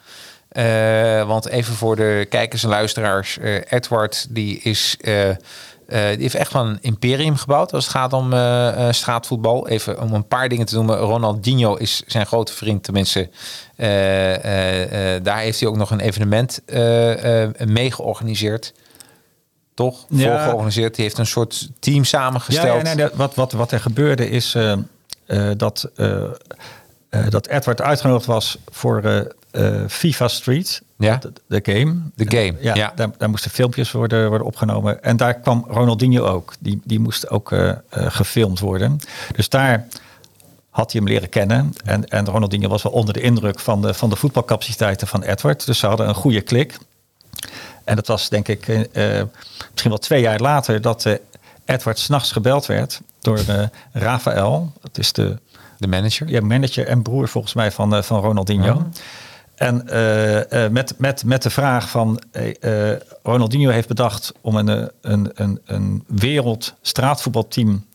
Eh, want even voor de kijkers en luisteraars, Edward die is, die heeft echt wel een imperium gebouwd als het gaat om eh, eh, straatvoetbal. Even om een paar dingen te noemen. Ronaldinho is zijn grote vriend, tenminste. eh, eh, eh, daar heeft hij ook nog een evenement eh, eh, mee georganiseerd. Toch? Ja. Voor georganiseerd. Die heeft een soort team samengesteld. Ja, ja, nee, nee, wat, wat, wat er gebeurde is eh, eh, dat, eh, eh, dat Edward uitgenodigd was voor eh, FIFA Street. Ja. De, de game. De game, Ja, ja. Daar, daar moesten filmpjes worden, worden opgenomen. En daar kwam Ronaldinho ook. Die, die moest ook eh, eh, gefilmd worden. Dus daar had hij hem leren kennen. En, en Ronaldinho was wel onder de indruk van de, van de voetbalcapaciteiten van Edward. Dus ze hadden een goede klik. En dat was denk ik misschien wel twee jaar later dat Edward s'nachts gebeld werd door Rafael. Dat is de De manager. ja, manager en broer volgens mij van, van Ronaldinho. En eh, eh, met, met, met de vraag van eh, Ronaldinho heeft bedacht om een, een, een, een wereld straatvoetbalteam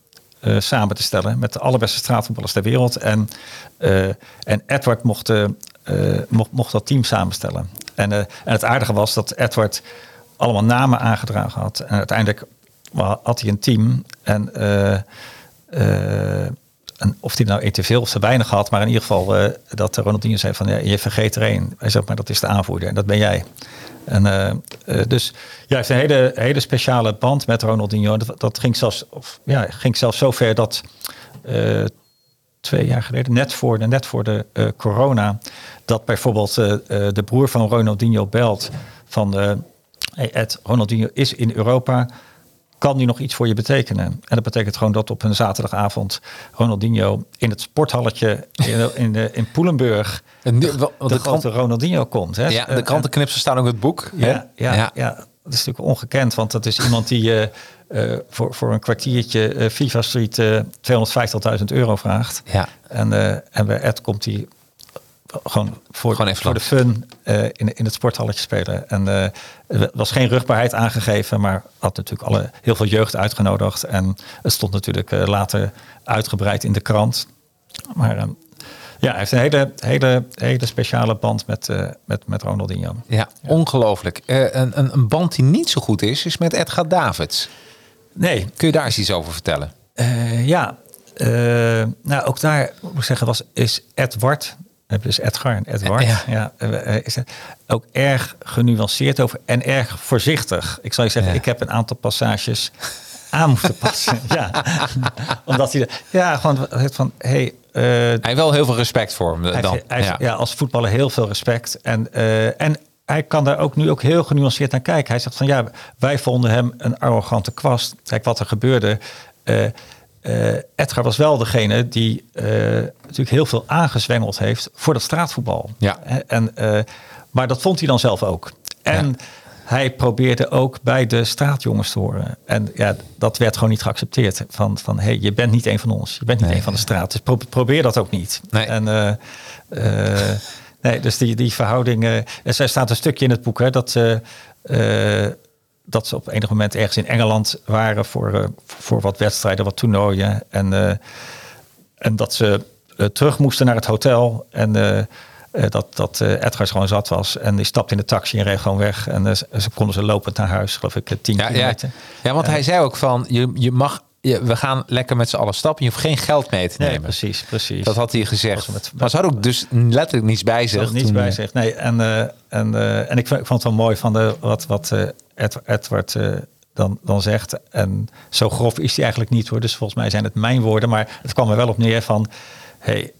samen te stellen met de allerbeste straatvoetballers ter wereld. En, en Edward mocht, mocht, mocht dat team samenstellen. En, en het aardige was dat Edward allemaal namen aangedragen had. En uiteindelijk had hij een team. En of hij nou één te veel of te weinig had, maar in ieder geval eh, dat Ronaldinho zei van ja, je vergeet er één. Hij zegt maar dat is de aanvoerder en dat ben jij. En eh, eh, dus ja, heeft een hele, hele speciale band met Ronaldinho. Dat, ging zelfs, of, ja, ging zelfs zo ver dat twee jaar geleden, net voor de, net voor de corona, dat bijvoorbeeld de broer van Ronaldinho belt van hey Ed, Ronaldinho is in Europa. Kan die nog iets voor je betekenen? En dat betekent gewoon dat op een zaterdagavond Ronaldinho in het sporthalletje in, in, in Poelenburg En nu- wel- de, de grote krant- Ronaldinho komt. Hè? Ja, de Eh, krantenknipsels staan ook in het boek. hè? ja, ja, ja. dat is natuurlijk ongekend, want dat is iemand die eh, eh, voor, voor een kwartiertje eh, FIFA Street eh 250.000 euro vraagt. Ja. En, eh, en bij Ed komt hij gewoon voor, Gewoon voor de fun eh, in, in het sporthalletje spelen. En eh, er was geen rugbaarheid aangegeven, maar had natuurlijk alle, heel veel jeugd uitgenodigd. En het stond natuurlijk eh, later uitgebreid in de krant. Maar eh, ja, hij heeft een hele, hele, hele speciale band met, met, met Ronaldinho. Ja, ongelooflijk. Eh, een, een, een band die niet zo goed is, is met Edgar Davids. Nee, Kun je daar eens iets over vertellen? Ja, nou ook daar moet ik zeggen was is Edward, eh, dus Edgar en Edward, Ja. ja. eh, eh, is het ook erg genuanceerd over en erg voorzichtig. Ik zal je zeggen, Ja. ik heb een aantal passages aan moeten passen. ja, omdat hij, de- ja, gewoon het van, hey, Hij heeft wel heel veel respect voor hem hij dan. hij ja. ja. als voetballer heel veel respect. En, en hij kan daar ook nu ook heel genuanceerd naar kijken. Hij zegt van ja, wij vonden hem een arrogante kwast. Kijk wat er gebeurde. Eh, Edgar was wel degene die eh, natuurlijk heel veel aangezwengeld heeft voor dat straatvoetbal. Ja. En, eh, maar dat vond hij dan zelf ook. En hij probeerde ook bij de straatjongens te horen. En ja, dat werd gewoon niet geaccepteerd. Van, van hey, je bent niet een van ons. Je bent niet Nee. een van de straat. Dus pro- probeer dat ook niet. Nee. En nee, dus die, die verhouding. er staat een stukje in het boek hè, dat, eh, dat ze op enig moment ergens in Engeland waren voor, eh, voor wat wedstrijden, wat toernooien. En, eh, en dat ze eh, terug moesten naar het hotel. En dat, dat eh, Edgar gewoon zat was. En die stapte in de taxi en reed gewoon weg. En ze- konden ze lopend naar huis, geloof ik, 10 Ja, ja. kilometer. ja, want hij zei ook van, je, je mag, je- we gaan lekker met z'n allen stappen. Je hoeft geen geld mee te Nee, nemen. precies, precies. Dat had hij gezegd. Met- maar ze hadden ook dus letterlijk niets bij zich. had niets bij eh, zich. Nee, en, eh, en, eh, en ik, vond- het wel mooi van de, wat, wat Ed- Edward dan, dan zegt. En zo grof is hij eigenlijk niet hoor. Dus volgens mij zijn het mijn woorden. Maar het kwam er wel op neer van... Hey,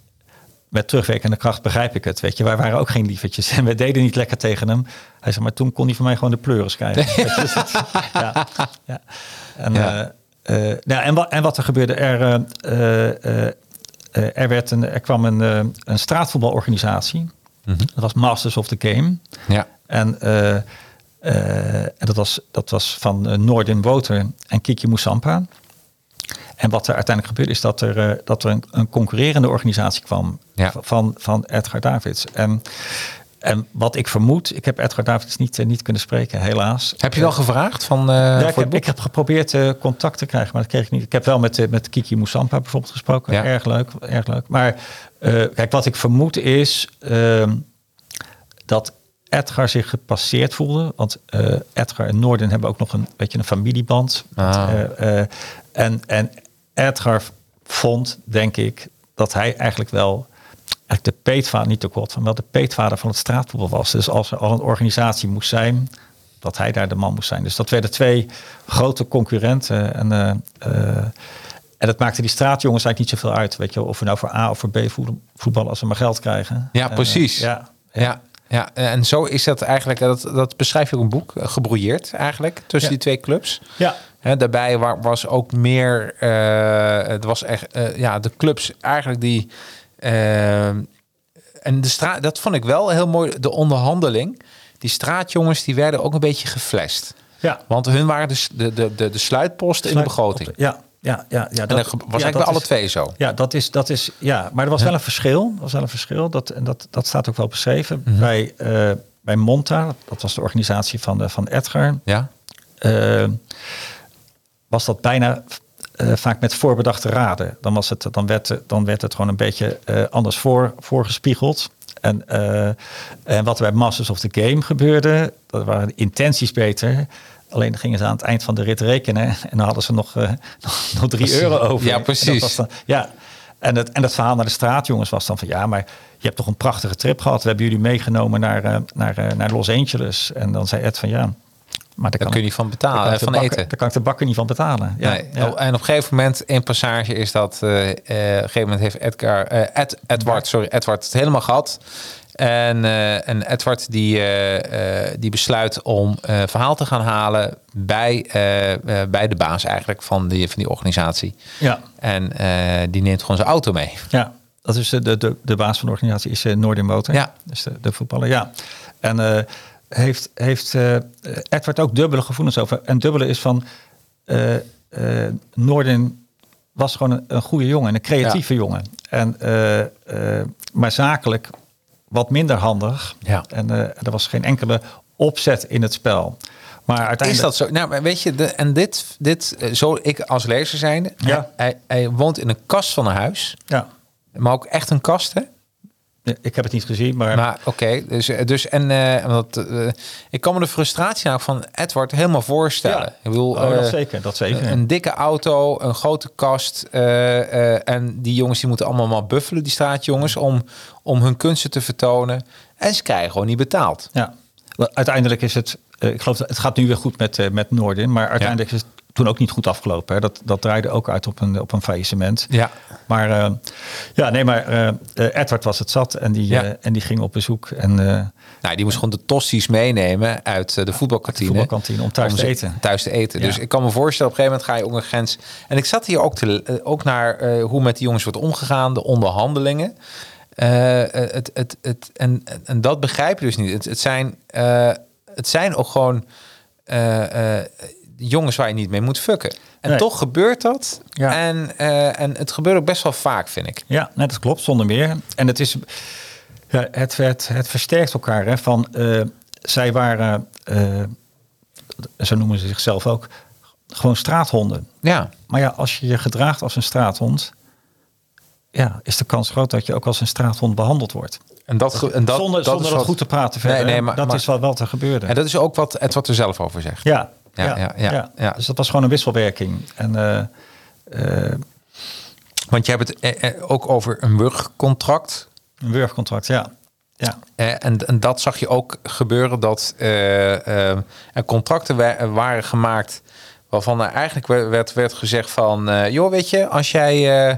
met terugwerkende kracht begrijp ik het. Weet je, wij waren ook geen lievertjes. En we deden niet lekker tegen hem. Hij zei, maar toen kon hij van mij gewoon de pleuris krijgen. Dus ja, ja. En, Ja. Eh, nou, en, wat, en wat er gebeurde, er, eh, eh, er, werd een, er kwam een, een straatvoetbalorganisatie. Dat was Masters of the Game. Ja. En, en dat, was, dat was van uh, Noordin Woter en Kiki Moussampa. En wat er uiteindelijk gebeurde is dat er, dat er een, een concurrerende organisatie kwam Ja. van, van Edgar Davids. En, en wat ik vermoed, ik heb Edgar Davids niet, eh, niet kunnen spreken, helaas. Heb je wel gevraagd van eh, Ja, ik, heb, ik heb geprobeerd eh, contact te krijgen, maar dat kreeg ik niet. Ik heb wel met, eh, met Kiki Moussampa bijvoorbeeld gesproken. Ja. Erg leuk, erg leuk. Maar eh, kijk, wat ik vermoed is ehm, dat Edgar zich gepasseerd voelde. Want eh, Edgar en Noorden hebben ook nog een beetje een familieband. Ah. Eh, eh, en, en Edgar vond, denk ik, dat hij eigenlijk wel de peetvader, niet de kort van, wel de peetvader van het straatvoetbal was. Dus als er al een organisatie moest zijn, dat hij daar de man moest zijn. Dus dat werden twee grote concurrenten. En, eh, en dat maakte die straatjongens eigenlijk niet zoveel uit. Weet je, of we nou voor A of voor B voetbal- voetballen als ze maar geld krijgen. Ja, Eh, precies. ja, Ja, ja, en zo is dat eigenlijk, dat, dat beschrijf je ook een boek, gebrouilleerd eigenlijk, tussen Ja. die twee clubs. ja. Hè, daarbij wa- was ook meer, het was echt, ja, de clubs eigenlijk die, eh, en de straat, dat vond ik wel heel mooi, de onderhandeling. Die straatjongens, die werden ook een beetje geflasht. ja. Want hun waren dus de, de, de, de sluitposten in de begroting. Ja, ja, ja. ja en dat ge- was eigenlijk bij alle twee zo. Ja, dat is, dat is, ja, maar er was wel een verschil. Er was wel een verschil. Dat, en dat, dat staat ook wel beschreven. Mhm. Bij, eh, bij Monta, dat was de organisatie van, de, van Edgar, Ja, eh, was dat bijna eh, vaak met voorbedachte raden. Dan, was het, dan, werd, dan werd het gewoon een beetje eh, anders voor, voorgespiegeld. En, eh, en wat er bij Masters of the Game gebeurde, dat waren de intenties beter. Alleen gingen ze aan het eind van de rit rekenen en dan hadden ze nog, nog, nog drie euro over. Ja, En dat precies. dan- ja, en het, en het verhaal naar de straatjongens was dan van ja, maar je hebt toch een prachtige trip gehad. We hebben jullie meegenomen naar, naar, naar Los Angeles. En dan zei Ed van ja, maar daar daar kun je niet van betalen, van eten. Daar kan ik de bakker niet van betalen. Ja, nee. ja. En op een gegeven moment in passage is dat eh, eh, op een gegeven moment heeft Edgar, eh, Ed, Edward, sorry, Edward het helemaal gehad. En, en Edward die, die besluit om verhaal te gaan halen bij, bij de baas eigenlijk van die, van die organisatie. ja. En die neemt gewoon zijn auto mee. Ja, dat is de, de, de baas van de organisatie, is uh, Noordin Motor. Ja. Dus de, de voetballer, ja. En heeft, heeft eh, Edward ook dubbele gevoelens over. En dubbele is van, eh eh, Noordin was gewoon een, een goede jongen, en een creatieve jongen. En, maar zakelijk wat minder handig. Ja. En er was geen enkele opzet in het spel. Maar uiteindelijk... Is dat zo? Nou, weet je, de, en dit, dit zo ik als lezer zijnde, Ja. hij, hij woont in een kast van een huis, Ja. maar ook echt een kast, hè? Ik heb het niet gezien, maar... Maar oké, dus, dus en eh, eh, ik kan me de frustratie nou van Edward helemaal voorstellen. Ja. Ik bedoel, Oh, dat eh, zeker, dat zeker. Een dikke auto, een grote kast. eh, eh, en die jongens die moeten allemaal maar buffelen, die straatjongens, om, om hun kunsten te vertonen. En ze krijgen gewoon niet betaald. Ja, uiteindelijk is het, eh, ik geloof dat het gaat nu weer goed met, eh, met Noordin, maar uiteindelijk is het toen ook niet goed afgelopen. Hè. Dat, dat draaide ook uit op een, op een faillissement. Ja. Maar eh, ja, nee, maar eh, Edward was het zat en die, Ja. eh, en die ging op bezoek. En Nou, die moest gewoon de tosti's meenemen uit de voetbalkantine. voetbalkantine om thuis te eten. Thuis te eten. Ja. Dus ik kan me voorstellen, op een gegeven moment ga je een grens. En ik zat hier ook, te, ook naar hoe met die jongens wordt omgegaan, de onderhandelingen. Het, het, het, en, en dat begrijp je dus niet. Het, het, zijn, het zijn ook gewoon jongens waar je niet mee moet fucken. En Nee. toch gebeurt dat. Ja. En, eh, en het gebeurt ook best wel vaak, vind ik. ja, nee, dat klopt, zonder meer. En het is, ja, het, het, het versterkt elkaar. Hè, van, eh, zij waren, eh, zo noemen ze zichzelf ook, gewoon straathonden. Ja, Maar ja, als je je gedraagt als een straathond, ja, is de kans groot dat je ook als een straathond behandeld wordt. en dat, en dat, zonder dat zonder is dat wat- goed te praten verder. Nee, nee, maar, dat maar- is wat wel te gebeurde. En dat is ook wat Edward er zelf over zegt. ja, Ja, ja, ja, ja. Dus dat was gewoon een wisselwerking. En eh, eh, Want je hebt het eh, ook over een wurgcontract. een wurgcontract, ja. ja. En, en dat zag je ook gebeuren dat er contracten wa- waren gemaakt waarvan er eigenlijk werd, werd, gezegd van, joh, weet je, als jij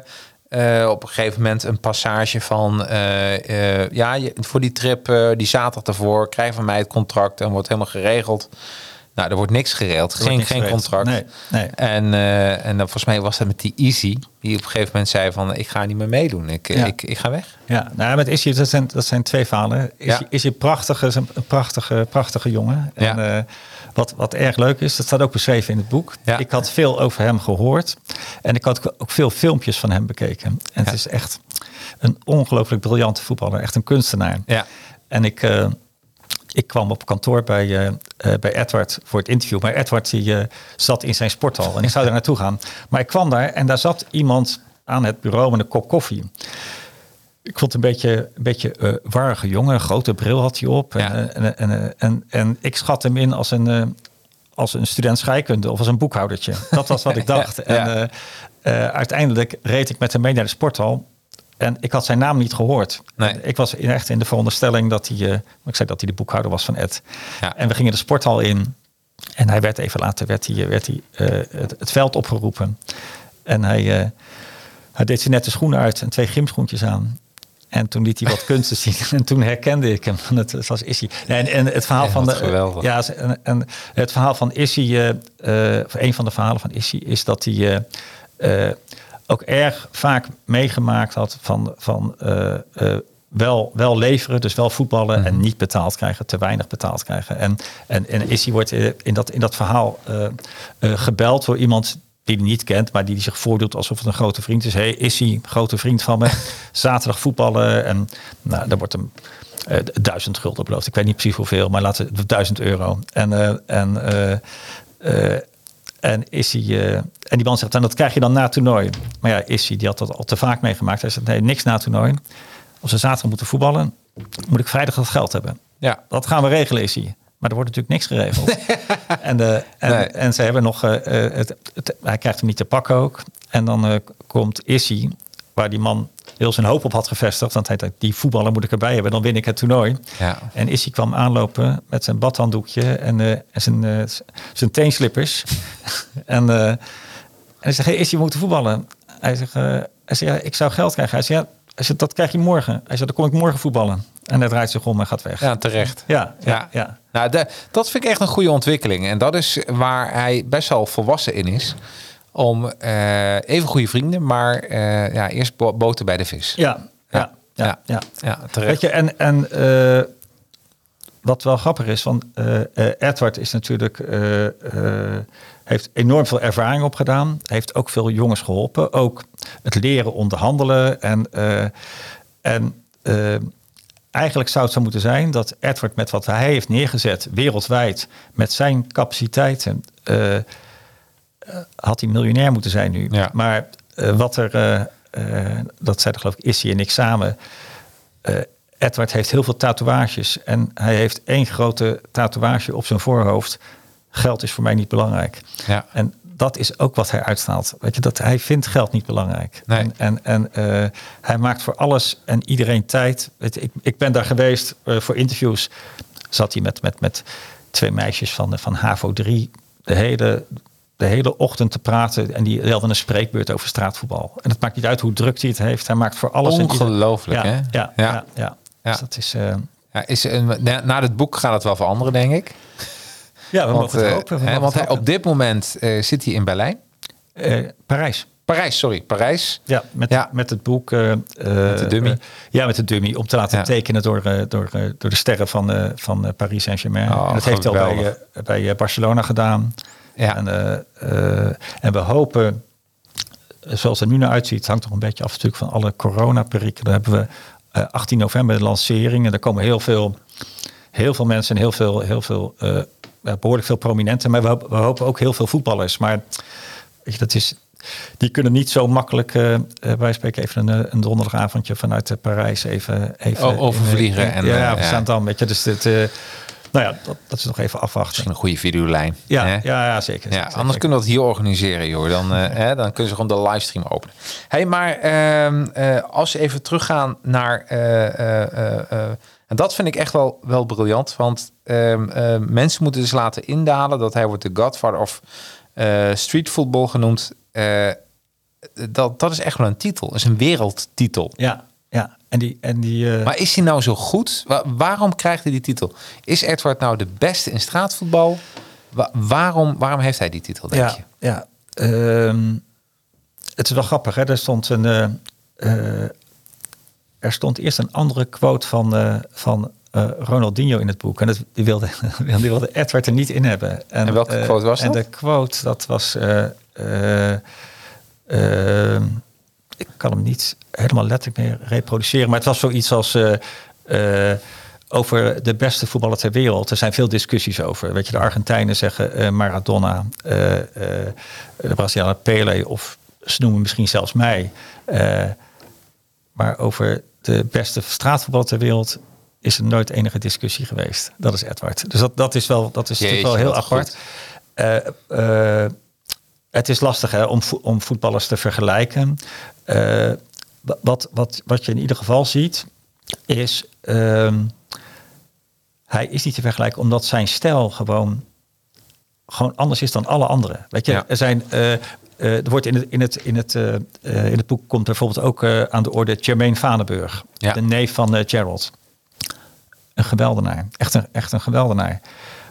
op een gegeven moment een passage van, ja, je, voor die trip die zaterdag daarvoor, krijg van mij het contract en wordt helemaal geregeld. Nou, er wordt niks geregeld, geen, niks geen geregeld. contract. Nee, nee. En, eh, en dan volgens mij was dat met die Easy, die op een gegeven moment zei van, ik ga niet meer meedoen, ik, Ja. ik, ik ga weg. Ja, nou, met Issy, dat zijn, dat zijn twee verhalen. Issy, Ja. Prachtige, een prachtige, prachtige jongen. Ja. En, eh, wat, wat erg leuk is, dat staat ook beschreven in het boek. Ja. Ik had veel over hem gehoord. En ik had ook veel filmpjes van hem bekeken. En Ja. het is echt een ongelooflijk briljante voetballer. Echt een kunstenaar. Ja. En ik, eh, ik kwam op kantoor bij, eh, bij Edward voor het interview. Maar Edward die, eh, zat in zijn sporthal en ik zou daar naartoe gaan. Maar ik kwam daar en daar zat iemand aan het bureau met een kop koffie. Ik vond het een beetje een beetje eh, warrige jongen. Een grote bril had hij op. Ja. En, en, en, en, en, ik schat hem in als een, als een student scheikunde of als een boekhoudertje. Dat was wat ik dacht. Ja. En uiteindelijk reed ik met hem mee naar de sporthal. En ik had zijn naam niet gehoord. Nee. Ik was in- echt in de veronderstelling dat hij, eh, ik zei dat hij de boekhouder was van Ed. Ja. En we gingen de sporthal in. En hij werd even later werd hij, werd hij, eh, het, het veld opgeroepen. En hij, eh, hij deed zijn nette schoenen uit en twee gymschoentjes aan. En toen liet hij wat kunsten zien. En toen herkende ik hem. Het, het was Issy. En, en het verhaal Ja, van de. geweldig. Ja, en, en het verhaal van Issy. eh, eh, of een van de verhalen van Issy is dat hij. eh, eh, ook erg vaak meegemaakt had van, van eh, eh, wel, wel leveren, dus wel voetballen Mhm. en niet betaald krijgen, te weinig betaald krijgen. En, en, en Issy wordt eh, in dat, in dat verhaal gebeld door iemand die hij niet kent, maar die zich voordoet alsof het een grote vriend is. Hey, Issy, grote vriend van me, zaterdag voetballen. En nou, daar wordt hem eh, duizend gulden beloofd. Ik weet niet precies hoeveel, maar laten we duizend euro. En, en en is hij, eh, en die man zegt, en dat krijg je dan na toernooi. Maar ja, is hij, die had dat al te vaak meegemaakt. Hij zegt, nee, niks na toernooi. Als we zaterdag moeten voetballen, moet ik vrijdag dat geld hebben. Ja. Dat gaan we regelen, is hij. Maar er wordt natuurlijk niks geregeld. en, de, en, Nee. en ze hebben nog, eh, eh, het, het- hij krijgt hem niet te pakken ook. En dan eh, komt Issy, waar die man heel zijn hoop op had gevestigd. Want hij dacht, die voetballer moet ik erbij hebben, dan win ik het toernooi. Ja. En Issy kwam aanlopen met zijn badhanddoekje en, eh, en zijn, eh, zijn teenslippers. en, eh, en hij zegt, hey, Issy, we moeten voetballen. Hij zegt, hij zegt ja, ik zou geld krijgen. Hij zegt, ja, hij zegt, dat krijg je morgen. Hij zegt, dan kom ik morgen voetballen. En hij draait zich om en gaat weg. Ja, terecht. Ja, ja, ja. Nou, de- dat vind ik echt een goede ontwikkeling. En dat is waar hij best wel volwassen in is. Om eh, even goede vrienden, maar eh, ja, eerst bo- boter bij de vis. Ja, ja, ja, Ja. ja. Ja, terecht. Weet je, en, en eh, wat wel grappig is, want Edward is natuurlijk, heeft enorm veel ervaring opgedaan. Heeft ook veel jongens geholpen. Ook het leren onderhandelen. En, en eigenlijk zou het zo moeten zijn dat Edward met wat hij heeft neergezet wereldwijd, met zijn capaciteiten, had hij miljonair moeten zijn nu. Ja. Maar eh, wat er, eh, eh, dat zeiden geloof ik Issy en ik samen, eh, Edward heeft heel veel tatoeages en hij heeft één grote tatoeage op zijn voorhoofd. Geld is voor mij niet belangrijk. Ja. En dat is ook wat hij uitstraalt. Weet je, dat hij vindt geld niet belangrijk. Nee. En, en, en eh, hij maakt voor alles en iedereen tijd. Weet je, ik, ik ben daar geweest eh, voor interviews. Zat hij met, met, met twee meisjes van, van HAVO 3 de hele, de hele ochtend te praten. En die hadden een spreekbeurt over straatvoetbal. En het maakt niet uit hoe druk hij het heeft. Hij maakt voor alles. Ongelooflijk, ja, hè? Ja, Ja. ja. Dus dat is. eh, Ja, is, een- na, na dit boek gaat het wel veranderen, denk ik. ja, we Want, mogen het eh, hopen. hè, want het hij, op dit moment eh, zit hij in Berlijn. Eh, Parijs. Parijs, sorry, Parijs. Ja, met, Ja. met het boek. eh, eh, de dummy. eh, ja, met de dummy. Om te laten Ja. tekenen door, eh, door, eh, door de sterren van, eh, van eh, Paris Saint-Germain. Oh, dat heeft hij al bij, eh, bij eh, Barcelona gedaan. Ja. En, eh, eh, en we hopen, eh, zoals het er nu naar uitziet, hangt nog een beetje af natuurlijk van alle coronaperikelen. Hebben we eh, 18 november de lancering. En daar komen heel veel, heel veel mensen en heel veel, heel veel eh, behoorlijk veel prominenten. Maar we, hopen- we hopen ook heel veel voetballers. Maar weet je, dat is, die kunnen niet zo makkelijk, eh eh, wij spreken even een, eh, een donderdagavondje vanuit eh, Parijs even, even overvliegen in, eh, en, ja, eh, we staan dan, weet je. Dus dit, eh, nou ja, dat, dat is nog even afwachten. Misschien een goede videolijn. Ja, hè? ja, ja, zeker. Ja, zeker. anders kunnen we dat hier organiseren, joh. Dan, eh, hè, dan kunnen ze gewoon de livestream openen. hey, maar ehm, eh, als we even teruggaan naar... eh, en dat vind ik echt wel, wel briljant. Want ehm, eh, mensen moeten dus laten indalen... dat hij wordt de godfather of street football genoemd. Dat, dat is echt wel een titel. Dat is een wereldtitel. Ja. En die, en die eh, Maar is hij nou zo goed? Wa- waarom krijgt hij die titel? Is Edward nou de beste in straatvoetbal? Wa- waarom, waarom heeft hij die titel, denk ja, je? ja. Ehm, het is wel grappig, hè? Er stond een. eh, eh, er stond eerst een andere quote van, van Ronaldinho in het boek. En dat, die, wilde, die wilde Edward er niet in hebben. En welke eh, quote was En dat? de quote, dat was. Ik kan hem niet helemaal letterlijk meer reproduceren. Maar het was zoiets als. eh, eh, over de beste voetballer ter wereld. Er zijn veel discussies over. Weet je, de Argentijnen zeggen eh, Maradona, de Brazilianen Pele of ze noemen misschien zelfs mij. Maar over de beste straatvoetballer ter wereld is er nooit enige discussie geweest. Dat is Edward. Dus dat, dat is wel, dat is Jeetje, natuurlijk wel heel apart. Het is lastig hè, om, vo- om voetballers te vergelijken. Eh, wa- wat, wat, wat je in ieder geval ziet, is ehm, hij is niet te vergelijken omdat zijn stijl gewoon, gewoon anders is dan alle anderen. Weet je, Ja. er zijn. eh, er wordt in het, in, het, in, het, in het boek komt bijvoorbeeld ook aan de orde Jermaine Vanenburg, Ja. de neef van Gerald. Een geweldenaar. Echt een, echt een geweldenaar.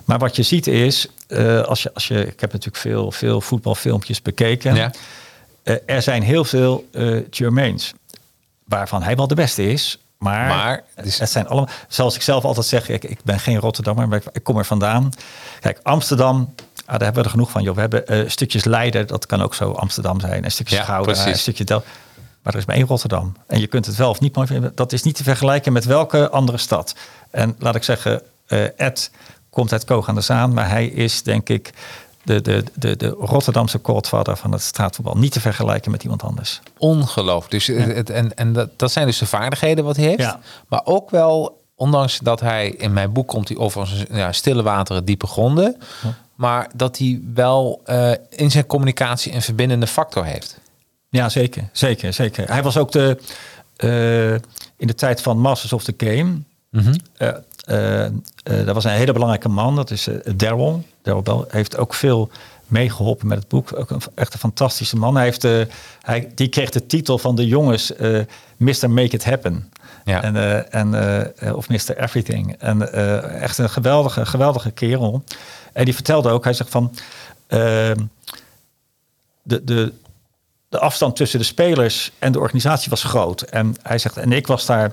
Maar wat je ziet is, eh, als je, als je, ik heb natuurlijk veel, veel voetbalfilmpjes bekeken. Ja. Eh, er zijn heel veel eh Jermaines, waarvan hij wel de beste is. Maar, Maar, dus- het zijn allemaal, zoals ik zelf altijd zeg, ik, ik ben geen Rotterdammer, maar ik, ik kom er vandaan. Kijk, Amsterdam, ah, daar hebben we er genoeg van. Joh. We hebben stukjes Leiden, dat kan ook zo Amsterdam zijn. Een stukje Ja, Gouda, een stukje Del. Maar er is maar één Rotterdam. En je kunt het wel of niet mooi vinden. Dat is niet te vergelijken met welke andere stad. En laat ik zeggen, Ed komt uit Koog aan de Zaan. Maar hij is denk ik de, de, de, de Rotterdamse godvader van het straatvoetbal. Niet te vergelijken met iemand anders. Ongelooflijk. Dus, het- het, en en dat, dat zijn dus de vaardigheden wat hij heeft. Ja. Maar ook wel, ondanks dat hij in mijn boek komt hij over ja, stille wateren, diepe gronden. Maar dat hij wel eh, in zijn communicatie een verbindende factor heeft. Ja, zeker. Zeker, zeker. Hij was ook de, eh, in de tijd van Masters of the Game. eh, eh, eh, dat was een hele belangrijke man. Dat is eh, Daryl. Daryl Bell heeft ook veel meegeholpen met het boek. Ook een, echt een fantastische man. Hij heeft, eh, hij, die kreeg de titel van de jongens eh Mr. Make It Happen. Ja. En, eh, en, eh, of Mr. Everything. En eh, echt een geweldige, geweldige kerel. En die vertelde ook, hij zegt van... ehm, de, de, de afstand tussen de spelers en de organisatie was groot. En hij zegt, en ik was daar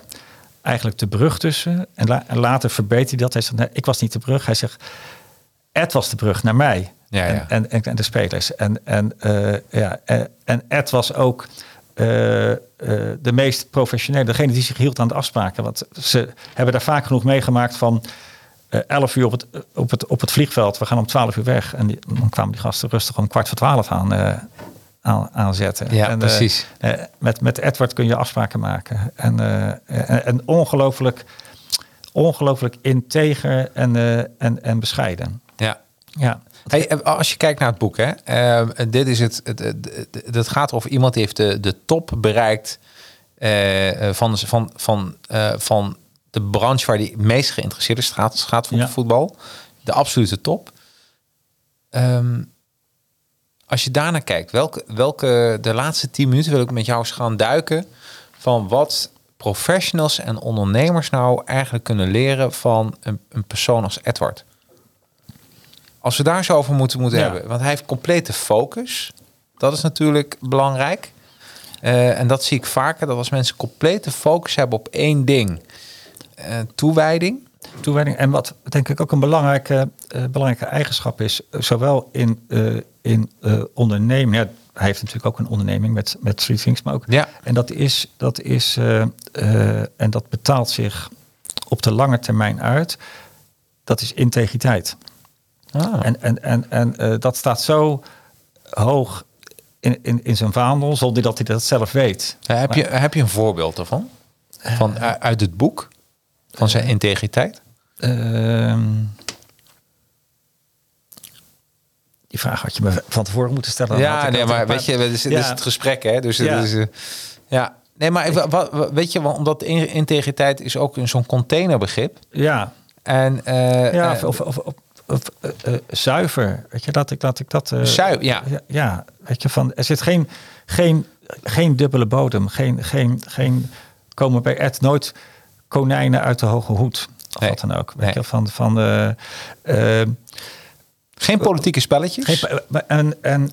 eigenlijk de brug tussen. En, la- en later verbeterde hij dat. Hij zegt, nee, ik was niet de brug. Hij zegt, Ed was de brug naar mij. Ja, ja. En, en, en, de spelers. En, en, eh, ja, en Ed was ook eh, eh, de meest professionele. Degene die zich hield aan de afspraken. Want ze hebben daar vaak genoeg meegemaakt van... eh 11 uur op het, op, het, op het vliegveld. We gaan om 12 uur weg. En die, dan kwamen die gasten rustig om kwart voor 12 aan, aan, aanzetten. Ja, en, eh, precies. eh, met, met Edward kun je afspraken maken. En, eh, en, en ongelooflijk, ongelooflijk integer en, en, en bescheiden. Ja. Ja. Hey, als je kijkt naar het boek, hè, dit is het, het, het, het- het gaat over iemand die heeft de, de top bereikt eh, van, van, van, van de branche waar hij het meest geïnteresseerd is, gaat, gaat voor Ja. voetbal. De absolute top. Ehm, als je daarnaar kijkt, welke, welke de laatste tien minuten wil ik met jou eens gaan duiken van wat professionals en ondernemers nou eigenlijk kunnen leren van een, een persoon als Edward. Als we daar zo over moeten, moeten Ja. hebben. Want hij heeft complete focus. Dat is natuurlijk belangrijk. Eh, en dat zie ik vaker. Dat als mensen complete focus hebben op één ding. eh, toewijding. Toewijding. En wat denk ik ook een belangrijke, eh, belangrijke eigenschap is, eh, zowel in, eh in eh onderneming. Ja, hij heeft natuurlijk ook een onderneming met, met Street Things, maar ook. Ja. En dat is, dat is en dat betaalt zich op de lange termijn uit. Dat is integriteit. Ah. En, en, en, en dat staat zo hoog in, in, in zijn vaandel, zonder dat hij dat zelf weet. Ja, heb, je, heb je een voorbeeld daarvan? Van, uit het boek? Van zijn integriteit? Ehm, die vraag had je me van tevoren moeten stellen. Ja, ik nee, maar weet je, dit is, het gesprek, hè? Dus, Ja. is, eh, ja. Nee, maar even, wat, weet je, want omdat in- integriteit is ook zo'n containerbegrip. Ja, En eh, ja eh, of, of, of, of, eh, eh, zuiver. Weet je, dat ik dat... Ik dat eh, Zuiver, ja. ja. Ja, weet je, van, er zit geen, geen, geen dubbele bodem. Geen, geen, geen, komen bij Ed nooit konijnen uit de hoge hoed. Of Nee. wat dan ook. Weet Nee. je, van... van eh, eh, geen politieke spelletjes. Geen en en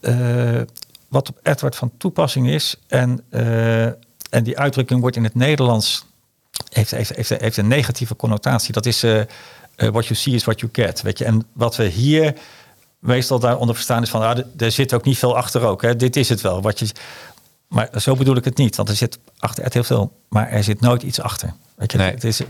eh, wat op Edward van toepassing is, en, en die uitdrukking wordt in het Nederlands, heeft, heeft, heeft, heeft een negatieve connotatie. Dat is what you see is what you get. Weet je? En wat we hier meestal daaronder verstaan is van, ah, er- er zit ook niet veel achter ook. Hè? Dit is het wel. Wat je, maar zo bedoel ik het niet, want er zit achter Ed heel veel, maar er zit nooit iets achter. Weet je, Nee. het is,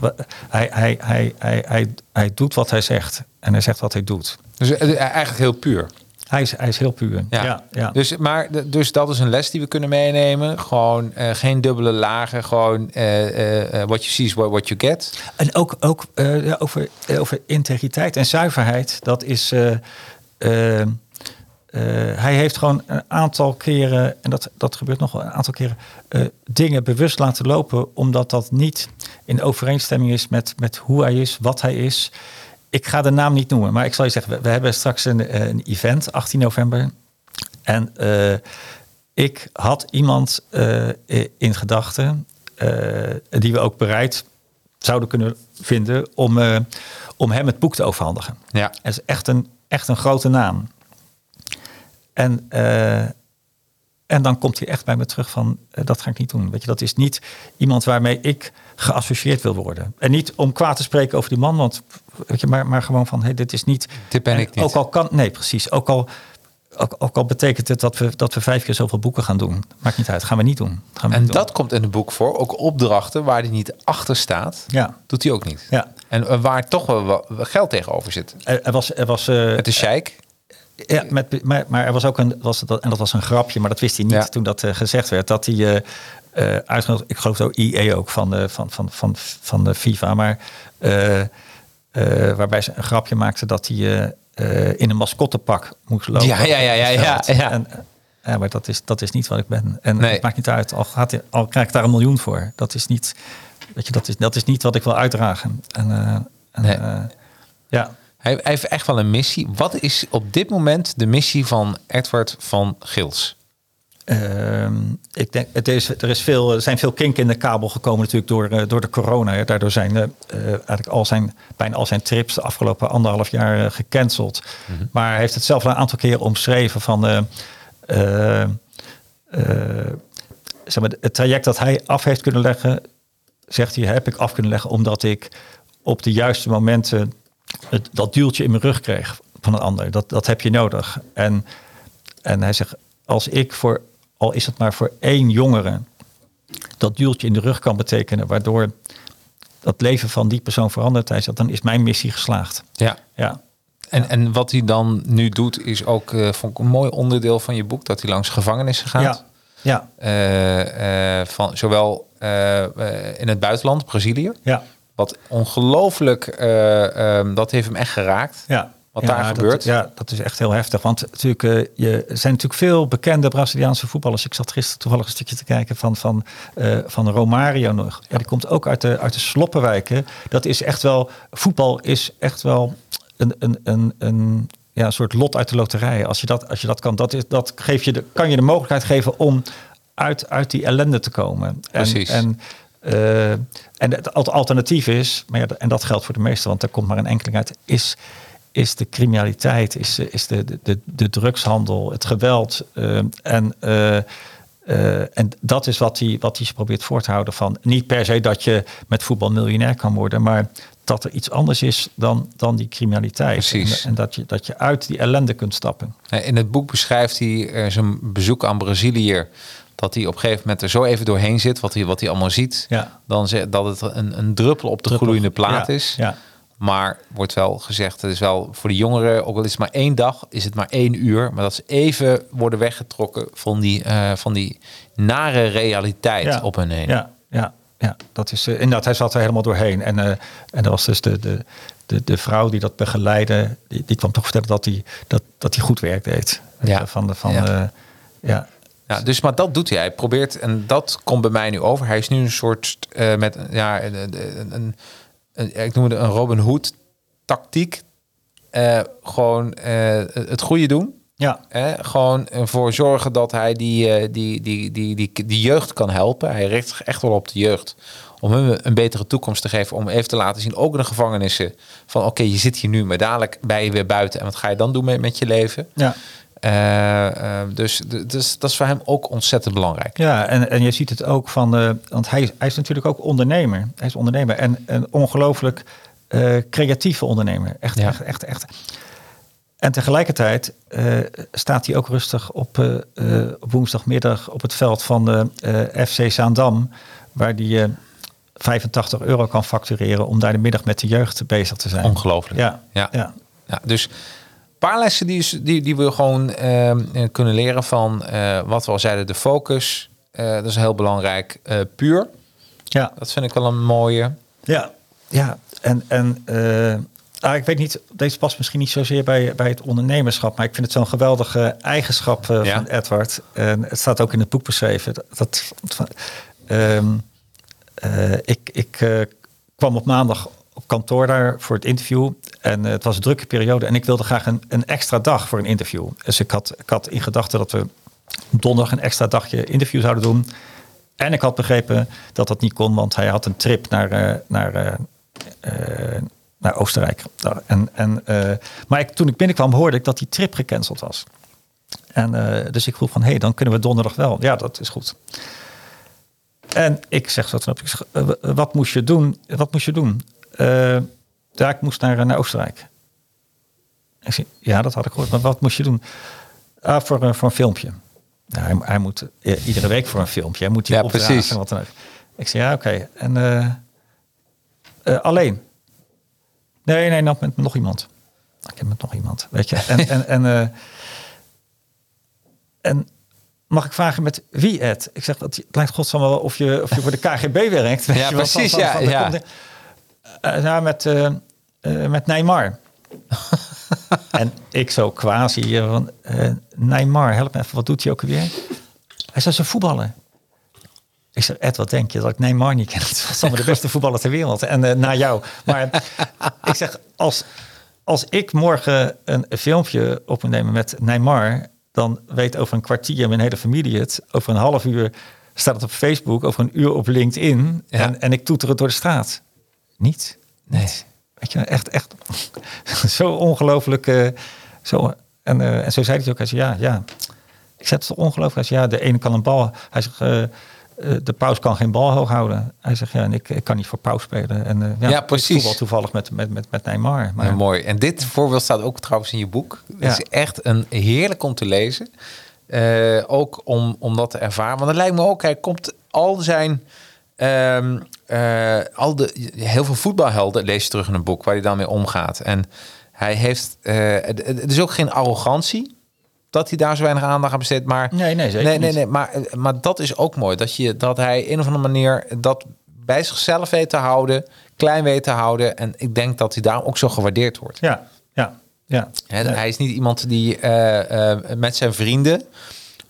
hij, hij, hij, hij, hij, hij doet wat hij zegt en hij zegt wat hij doet. Dus eh, eigenlijk heel puur. Hij is, hij is heel puur. Ja. Ja, ja. Dus, maar, dus dat is een les die we kunnen meenemen. Gewoon eh, geen dubbele lagen. Gewoon eh, eh, what you see is what, you get. En ook, ook over, over integriteit en zuiverheid. Dat is. Eh, hij heeft gewoon een aantal keren, en dat, dat gebeurt nog wel een aantal keren, eh, dingen bewust laten lopen, omdat dat niet in overeenstemming is met, met hoe hij is, wat hij is. Ik ga de naam niet noemen, maar ik zal je zeggen, we, we hebben straks een, eh, een event, 18 november. En ik had iemand in gedachten die we ook bereid zouden kunnen vinden om, om hem het boek te overhandigen. Ja. Het is echt een, echt een grote naam. En, eh, en dan komt hij echt bij me terug van, eh, dat ga ik niet doen. Weet je, dat is niet iemand waarmee ik geassocieerd wil worden. En niet om kwaad te spreken over die man, want, weet je, maar, maar gewoon van, hey, dit is niet... Dit ben en ik niet. Ook al kan, nee, precies. Ook al, ook, ook al betekent het dat we, dat we vijf keer zoveel boeken gaan doen. Maakt niet uit, gaan we niet doen. Gaan we En niet doen. dat komt in het boek voor. Ook opdrachten waar hij niet achter staat. Ja. Doet hij ook niet. Ja. En eh, waar toch wel geld tegenover zit. Er, was, er was, Met de sheik. Ja, met, maar, maar er was ook een, was dat, en dat was een grapje, maar dat wist hij niet Ja. toen dat eh, gezegd werd. Dat hij eh, uitgenodigd, ik geloof ook IE ook van de, van, van, van, van de FIFA, maar waarbij ze een grapje maakte dat hij in een mascottepak moest lopen. Ja, ja, ja, ja, ja, ja. En, ja, maar dat is, dat is niet wat ik ben. En Nee. het maakt niet uit, al, gaat, al krijg ik daar een miljoen voor. Dat is niet, weet je, dat is, dat is niet wat ik wil uitdragen. En, en, Nee. ja. Hij, heeft echt wel een missie. Wat is op dit moment de missie van Edward van Gils? Ehm, ik denk, het is, er, is veel, er zijn veel kinken in de kabel gekomen natuurlijk door, eh, door de corona. hè. Daardoor zijn eh, eigenlijk al zijn, bijna al zijn trips de afgelopen anderhalf jaar eh, gecanceld. Maar hij heeft het zelf al een aantal keren omschreven van... zeg maar, het traject dat hij af heeft kunnen leggen, zegt hij, heb ik af kunnen leggen omdat ik op de juiste momenten het, dat duwtje in mijn rug kreeg van een ander. Dat, dat heb je nodig. En, en hij zegt, als ik voor, al is het maar voor één jongere, dat duwtje in de rug kan betekenen, waardoor dat leven van die persoon verandert, hij zegt, dan is mijn missie geslaagd. Ja. Ja, En, en wat hij dan nu doet, is ook eh, vond ik een mooi onderdeel van je boek, dat hij langs gevangenissen gaat. ja, ja, Eh, eh, van zowel in het buitenland, Brazilië. ja. Wat ongelooflijk, eh, ehm, dat heeft hem echt geraakt. Ja. Wat Ja, daar dat- gebeurt. ja, dat is echt heel heftig. Want natuurlijk, eh, je, er zijn natuurlijk veel bekende Braziliaanse voetballers. Ik zat gisteren toevallig een stukje te kijken van, van, eh, van Romario nog. Ja, die komt ook uit de, uit de sloppenwijken. Dat is echt wel, voetbal is echt wel een, een, een, een, ja, een soort lot uit de loterij. Als je dat, als je dat kan, dat, is, dat geef je de, kan je de mogelijkheid geven om uit, uit die ellende te komen. En, Precies. En, eh, en het al- alternatief is, maar ja, en dat geldt voor de meesten, want er komt maar een enkeling uit, is, is de criminaliteit, is, is de, de, de, de drugshandel, het geweld. eh, en, eh, en dat is wat hij, wat probeert voor te houden van. Niet per se dat je met voetbal miljonair kan worden, maar dat er iets anders is dan, dan die criminaliteit. Precies. En, en dat, je, dat je uit die ellende kunt stappen. In het boek beschrijft hij zijn bezoek aan Brazilië. Dat hij op een gegeven moment er zo even doorheen zit, wat hij, wat hij allemaal ziet. Ja. Dan ze, dat het een, een druppel op de Druppel. gloeiende plaat Ja, is. ja. Maar wordt wel gezegd, het is wel voor de jongeren, ook al is het maar één dag, is het maar één uur. Maar dat ze even worden weggetrokken van die, eh, van die nare realiteit op hun heen. Ja, ja, ja. dat is uh, inderdaad, hij zat er helemaal doorheen. En, uh, en dat was dus de, de, de, de vrouw die dat begeleidde, die, die kwam toch vertellen dat hij dat, dat goed werk deed. Ja. Van de, van, ja. ja. Ja, dus maar dat doet hij. Hij probeert, en dat komt bij mij nu over. Hij is nu een soort uh, met ja, een, een, een, ik noem het een Robin Hood tactiek. Uh, gewoon uh, het goede doen. Ja. gewoon ervoor zorgen dat hij die, die, die, die, die, die jeugd kan helpen. Hij richt zich echt wel op de jeugd. Om hem een betere toekomst te geven. Om even te laten zien, ook in de gevangenissen. Van oké, okay, je zit hier nu, maar dadelijk ben je weer buiten. En wat ga je dan doen met, met je leven? Ja. Uh, uh, dus, dus dat is voor hem ook ontzettend belangrijk. Ja, en, en je ziet het ook van, uh, want hij, hij is natuurlijk ook ondernemer. Hij is ondernemer en een ongelooflijk creatieve ondernemer. Echt, ja. echt, echt, echt. En tegelijkertijd staat hij ook rustig op, op woensdagmiddag op het veld van de FC Zaandam, waar hij 85 euro kan factureren om daar de middag met de jeugd bezig te zijn. Ongelooflijk. Ja, ja. ja. ja dus paar lessen die, die, die we gewoon uh, kunnen leren van uh, wat we al zeiden, de focus. Uh, dat is heel belangrijk. puur. Ja. Dat vind ik wel een mooie. Ja, ja. En, en ah, ik weet niet, deze past misschien niet zozeer bij, bij het ondernemerschap, maar ik vind het zo'n geweldige eigenschap ja. van Edward. En het staat ook in het boek beschreven. Dat, dat um, ik, ik kwam op maandag op kantoor daar voor het interview. En uh, het was een drukke periode. En ik wilde graag een, een extra dag voor een interview. Dus ik had, ik had in gedachten dat we donderdag een extra dagje interview zouden doen. En ik had begrepen dat dat niet kon, want hij had een trip naar, uh, naar, uh, naar Oostenrijk. En, en, maar ik, toen ik binnenkwam hoorde ik dat die trip gecanceld was. En, dus ik vroeg van, hé, hey, dan kunnen we donderdag wel. Ja, dat is goed. En ik zeg zo, wat moest je doen? Wat moest je doen? Uh, ja, ik moest naar, naar Oostenrijk. Ik zei, ja, dat had ik gehoord. Maar wat moest je doen? Ah, voor, uh, voor een filmpje. Nou, hij, hij, moet uh, iedere week voor een filmpje. Hij moet die ja, precies. En wat dan ook. Ik zei, ja, oké. Okay. En alleen? Nee, nee, nog met nog iemand. Ik heb met nog iemand, weet je. En, en, en, en mag ik vragen met wie, Ed? Ik zeg, dat het lijkt godsamme wel of je, of je voor de KGB werkt. Weet ja, je, precies. Van, van, van, van, ja, ja. Uh, nou, met, uh, uh, met Neymar. en ik zo quasi van, Neymar, help me even, wat doet hij ook weer? Hij zei, ze voetballen. Ik zeg, Ed, wat denk je dat ik Neymar niet ken? Het was de beste voetballer ter wereld. En naar jou. Maar ik zeg, als, als ik morgen een filmpje op moet nemen met Neymar... dan weet over een kwartier mijn hele familie het. Over een half uur staat het op Facebook. Over een uur op LinkedIn. Ja. En, en ik toeter het door de straat. Niet. Nee. Weet je, echt, echt zo ongelooflijk. Uh, zo, en, uh, en zo zei hij ook. Hij zei, ja, ja. Ik zei, het toch ongelooflijk. Hij zei, ja, de ene kan een bal. Hij zegt, uh, de paus kan geen bal hoog houden. Hij zegt, ja, en ik, ik kan niet voor paus spelen. En ja, ja, precies. wel toevallig met, met, met, met Neymar. Maar, ja, mooi. En dit voorbeeld staat ook trouwens in je boek. Het ja. is echt een heerlijk om te lezen. ook om, om dat te ervaren. Want het lijkt me ook, hij komt al zijn... Um, uh, al de, heel veel voetbalhelden lees je terug in een boek waar hij dan mee omgaat. En hij heeft, uh, het, is ook geen arrogantie dat hij daar zo weinig aandacht aan besteedt. Maar nee, nee, zeker nee, nee, niet. nee, maar, maar dat is ook mooi dat je dat hij een of andere manier dat bij zichzelf weet te houden, klein weet te houden. En ik denk dat hij daarom ook zo gewaardeerd wordt. Ja, ja, ja. He, hij is niet iemand die uh, met zijn vrienden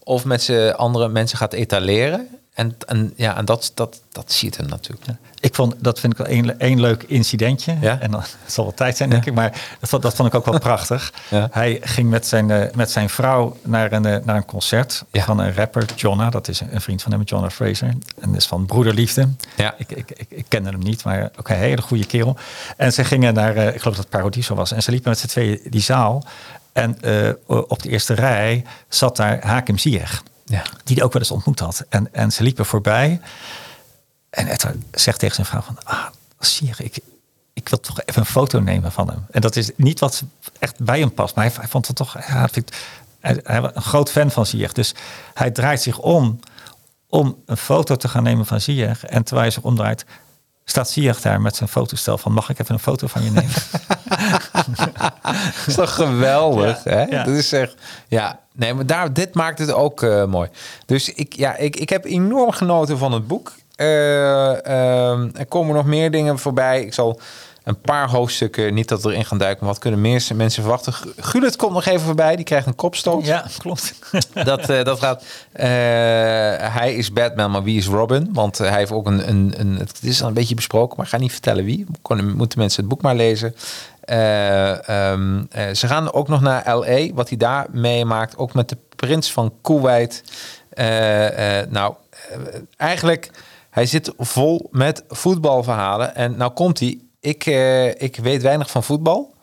of met zijn andere mensen gaat etaleren. En, en ja, en dat, dat, dat ziet hem natuurlijk. Ja. Ik vond, dat vind ik wel één, één leuk incidentje. Ja? En dan het zal wel tijd zijn, denk ja. ik. Maar dat, vond, dat vond ik ook wel prachtig. Hij ging met zijn, uh, met zijn vrouw naar een, uh, naar een concert van een rapper, Jonna. Dat is een vriend van hem, Jonna Fraser. En dat is van Broederliefde. Ja. Ik, ik, ik, ik kende hem niet, maar ook een hele goede kerel. En ze gingen naar, uh, ik geloof dat het Paradiso was. En ze liepen met z'n tweeën die zaal. En op de eerste rij zat daar Hakim Ziyech. Ja. Die hij ook wel eens ontmoet had. En, en ze liepen voorbij. En Edward zegt tegen zijn vrouw van... Ah, zie je, ik, ik wil toch even een foto nemen van hem. En dat is niet wat echt bij hem past. Maar hij, hij vond het toch... Ja, vind, hij, hij was een groot fan van Ziyech. Dus hij draait zich om om een foto te gaan nemen van Ziyech. En terwijl hij zich omdraait... staat Sieg daar met zijn fotostel van... mag ik even een foto van je nemen? Dat is toch geweldig, Ja, hè? ja. Dat is echt, ja. Nee, maar daar, dit maakt het ook eh, mooi. Dus ik, ja, ik, ik heb enorm genoten van het boek. Eh, ehm, er komen nog meer dingen voorbij. Ik zal een paar hoofdstukken, niet dat we erin gaan duiken, maar wat kunnen meer mensen verwachten? Gu- Gulet komt nog even voorbij, die krijgt een kopstoot. ja, klopt. Dat, eh, dat gaat. eh, hij is Batman, maar wie is Robin? Want eh, hij heeft ook een, een, een. Het is al een beetje besproken, maar ik ga niet vertellen wie. Kon- Moeten mensen het boek maar lezen. Eh, ehm, eh, ze gaan ook nog naar LA, wat hij daar meemaakt. Ook met de prins van Kuwait. Nou, eigenlijk, hij zit vol met voetbalverhalen. En nou komt hij. Ik, eh, ik weet weinig van voetbal,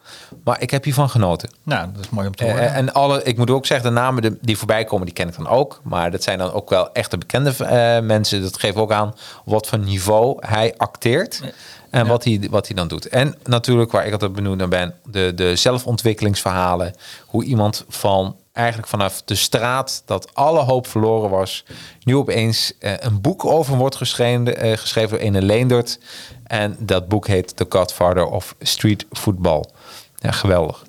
maar ik heb hiervan genoten. nou, dat is mooi om te Eh, horen. en alle, ik moet ook zeggen, de namen die voorbij komen, die ken ik dan ook. Maar dat zijn dan ook wel echte bekende eh, mensen. Dat geeft ook aan wat voor niveau hij acteert. En wat, hij, wat hij dan doet. En natuurlijk, waar ik altijd benoemd naar ben, de, de zelfontwikkelingsverhalen. Hoe iemand van eigenlijk vanaf de straat, dat alle hoop verloren was, nu opeens eh, een boek over wordt geschreven, eh, geschreven door Ene Leendert. En dat boek heet The Godfather of Street Football. Ja, geweldig.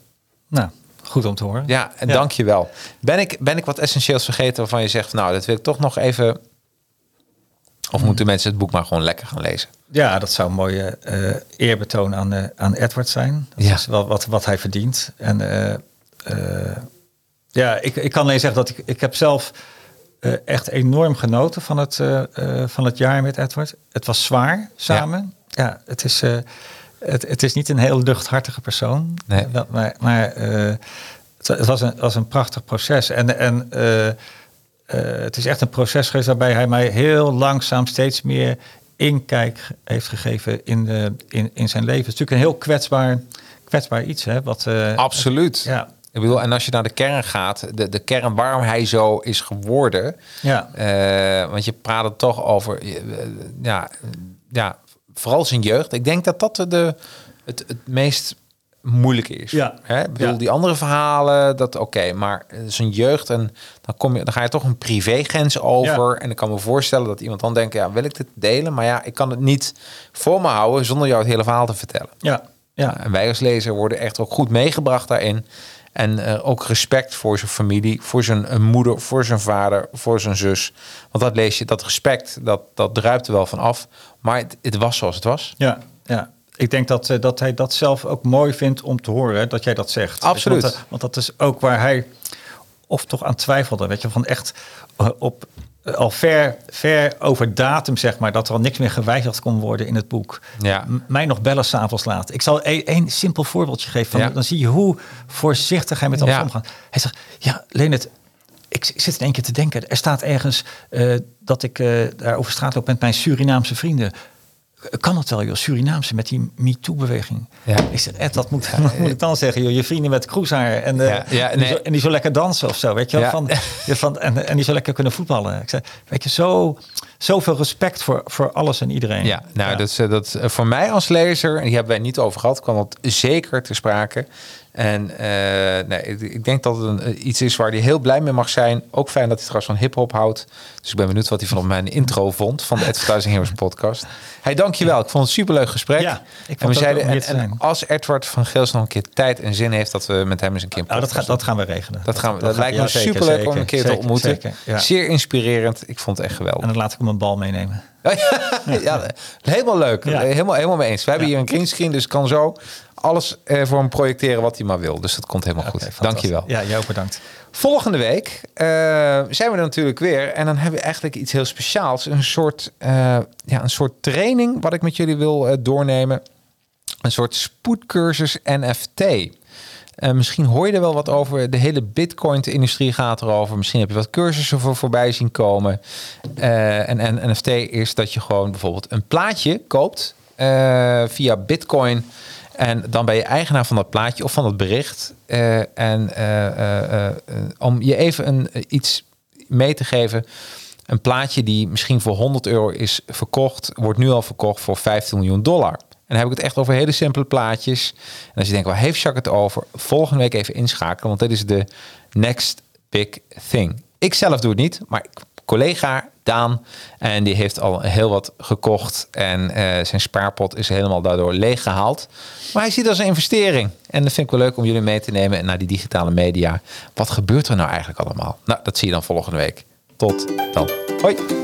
nou, goed om te horen. Ja, en Ja. dank je wel. Ben ik, ben ik wat essentieels vergeten waarvan je zegt, nou, dat wil ik toch nog even... Of moeten mensen het boek maar gewoon lekker gaan lezen? Ja, dat zou een mooie eh, eerbetoon aan, aan Edward zijn. Dat Ja. is wel wat, wat hij verdient. En ja, ik, ik kan alleen zeggen dat ik, ik heb zelf eh, echt enorm genoten van het, eh, eh, van het jaar met Edward. Het was zwaar samen. Ja, het, is, het, het is niet een heel luchthartige persoon. Nee. Maar maar het, het was, een, was een prachtig proces. En, en het is echt een proces geweest waarbij hij mij heel langzaam steeds meer inkijk heeft gegeven in, de, in, in zijn leven. Het is natuurlijk een heel kwetsbaar, kwetsbaar iets. Hè, wat, Absoluut. Ja. Ik bedoel, en als je naar de kern gaat, de, de kern waarom hij zo is geworden. Ja. eh, want je praat het toch over, eh, ja, ja, vooral zijn jeugd. Ik denk dat dat de, het, het meest moeilijke is. Ja. Hè? Ik bedoel, Ja. die andere verhalen, dat oké, maar eh, zijn jeugd en dan kom je, dan ga je toch een privégrens over. Ja. En ik kan me voorstellen dat iemand dan denkt, ja, wil ik dit delen? Maar ja, ik kan het niet voor me houden zonder jou het hele verhaal te vertellen. Ja, ja. En wij als lezer worden echt ook goed meegebracht daarin. En eh, ook respect voor zijn familie, voor zijn eh, moeder, voor zijn vader, voor zijn zus. Want dat lees je, dat respect, dat, dat druipt er wel van af. Maar het, het was zoals het was. Ja, ja. Ik denk dat, eh, dat hij dat zelf ook mooi vindt om te horen, hè, dat jij dat zegt. Absoluut. Want, want dat is ook waar hij of toch aan twijfelde. Weet je, van echt op al ver, ver over datum, zeg maar, dat er al niks meer gewijzigd kon worden in het boek. Ja. M- mij nog bellen s'avonds laat. Ik zal e- één simpel voorbeeldje geven. Van, Ja. Dan zie je hoe voorzichtig hij met alles Ja. omgaat. Hij zegt, ja, Leonard, ik, ik zit in één keer te denken. Er staat ergens eh, dat ik eh, daar over straat loop met mijn Surinaamse vrienden. Kan het wel, joh, Surinaamse met die MeToo-beweging. Ja. Ik zeg, Ed, wat moet, ik dan zeggen? Joh, je vrienden met kroeshaar en, eh, Ja, en, die zo, en die zo lekker dansen of zo, weet je wel? Van, van, en, en die zo lekker kunnen voetballen. Ik zeg, weet je, zo, zoveel respect voor, voor alles en iedereen. Ja, nou, Dat, is, eh, dat eh, voor mij als lezer, en die hebben wij niet over gehad, kwam dat zeker te sprake. En eh, nee, ik, denk dat het een, eh, iets is waar hij heel blij mee mag zijn. Ook fijn dat hij trouwens van hip-hop houdt. Dus ik ben benieuwd wat hij van mijn intro vond van de Advertising Heroes podcast. Hey, dankjewel. Ik vond het superleuk gesprek. Ja, ik en we zeiden, en, en als Edward van Geels nog een keer tijd en zin heeft, dat we met hem eens een keer een Nou, dat, gaat, dat gaan we regelen. Dat, gaan we, dat, lijkt me ja, zeker, superleuk om een keer te ontmoeten. zeker, ja. Zeer inspirerend. Ik vond het echt geweldig. En dan laat ik hem een bal meenemen. Ja, helemaal leuk. Helemaal, helemaal mee eens. We hebben hier een greenscreen, dus kan zo alles voor hem projecteren wat hij maar wil. Dus dat komt helemaal Oké, goed. Dankjewel. Ja, jij ook bedankt. Volgende week eh, zijn we er natuurlijk weer. En dan hebben we eigenlijk iets heel speciaals. Een soort, eh, ja, een soort training wat ik met jullie wil eh, doornemen. Een soort spoedcursus NFT. Eh, misschien hoor je er wel wat over. De hele Bitcoin-industrie gaat erover. Misschien heb je wat cursussen voor voorbij zien komen. Eh, en, NFT is dat je gewoon bijvoorbeeld een plaatje koopt eh, via Bitcoin. En dan ben je eigenaar van dat plaatje of van dat bericht. En om je even een, iets mee te geven. Een plaatje die misschien voor 100 euro is verkocht, wordt nu al verkocht voor 15 miljoen dollar. En dan heb ik het echt over hele simpele plaatjes. En als je denkt, waar heeft Jacques het over? Volgende week even inschakelen, want dit is de next big thing. Ik zelf doe het niet, maar collega Daan. En die heeft al heel wat gekocht. En eh, zijn spaarpot is helemaal daardoor leeggehaald. Maar hij ziet het als een investering. En dat vind ik wel leuk om jullie mee te nemen naar die digitale media. Wat gebeurt er nou eigenlijk allemaal? Nou, dat zie je dan volgende week. Tot dan. Hoi.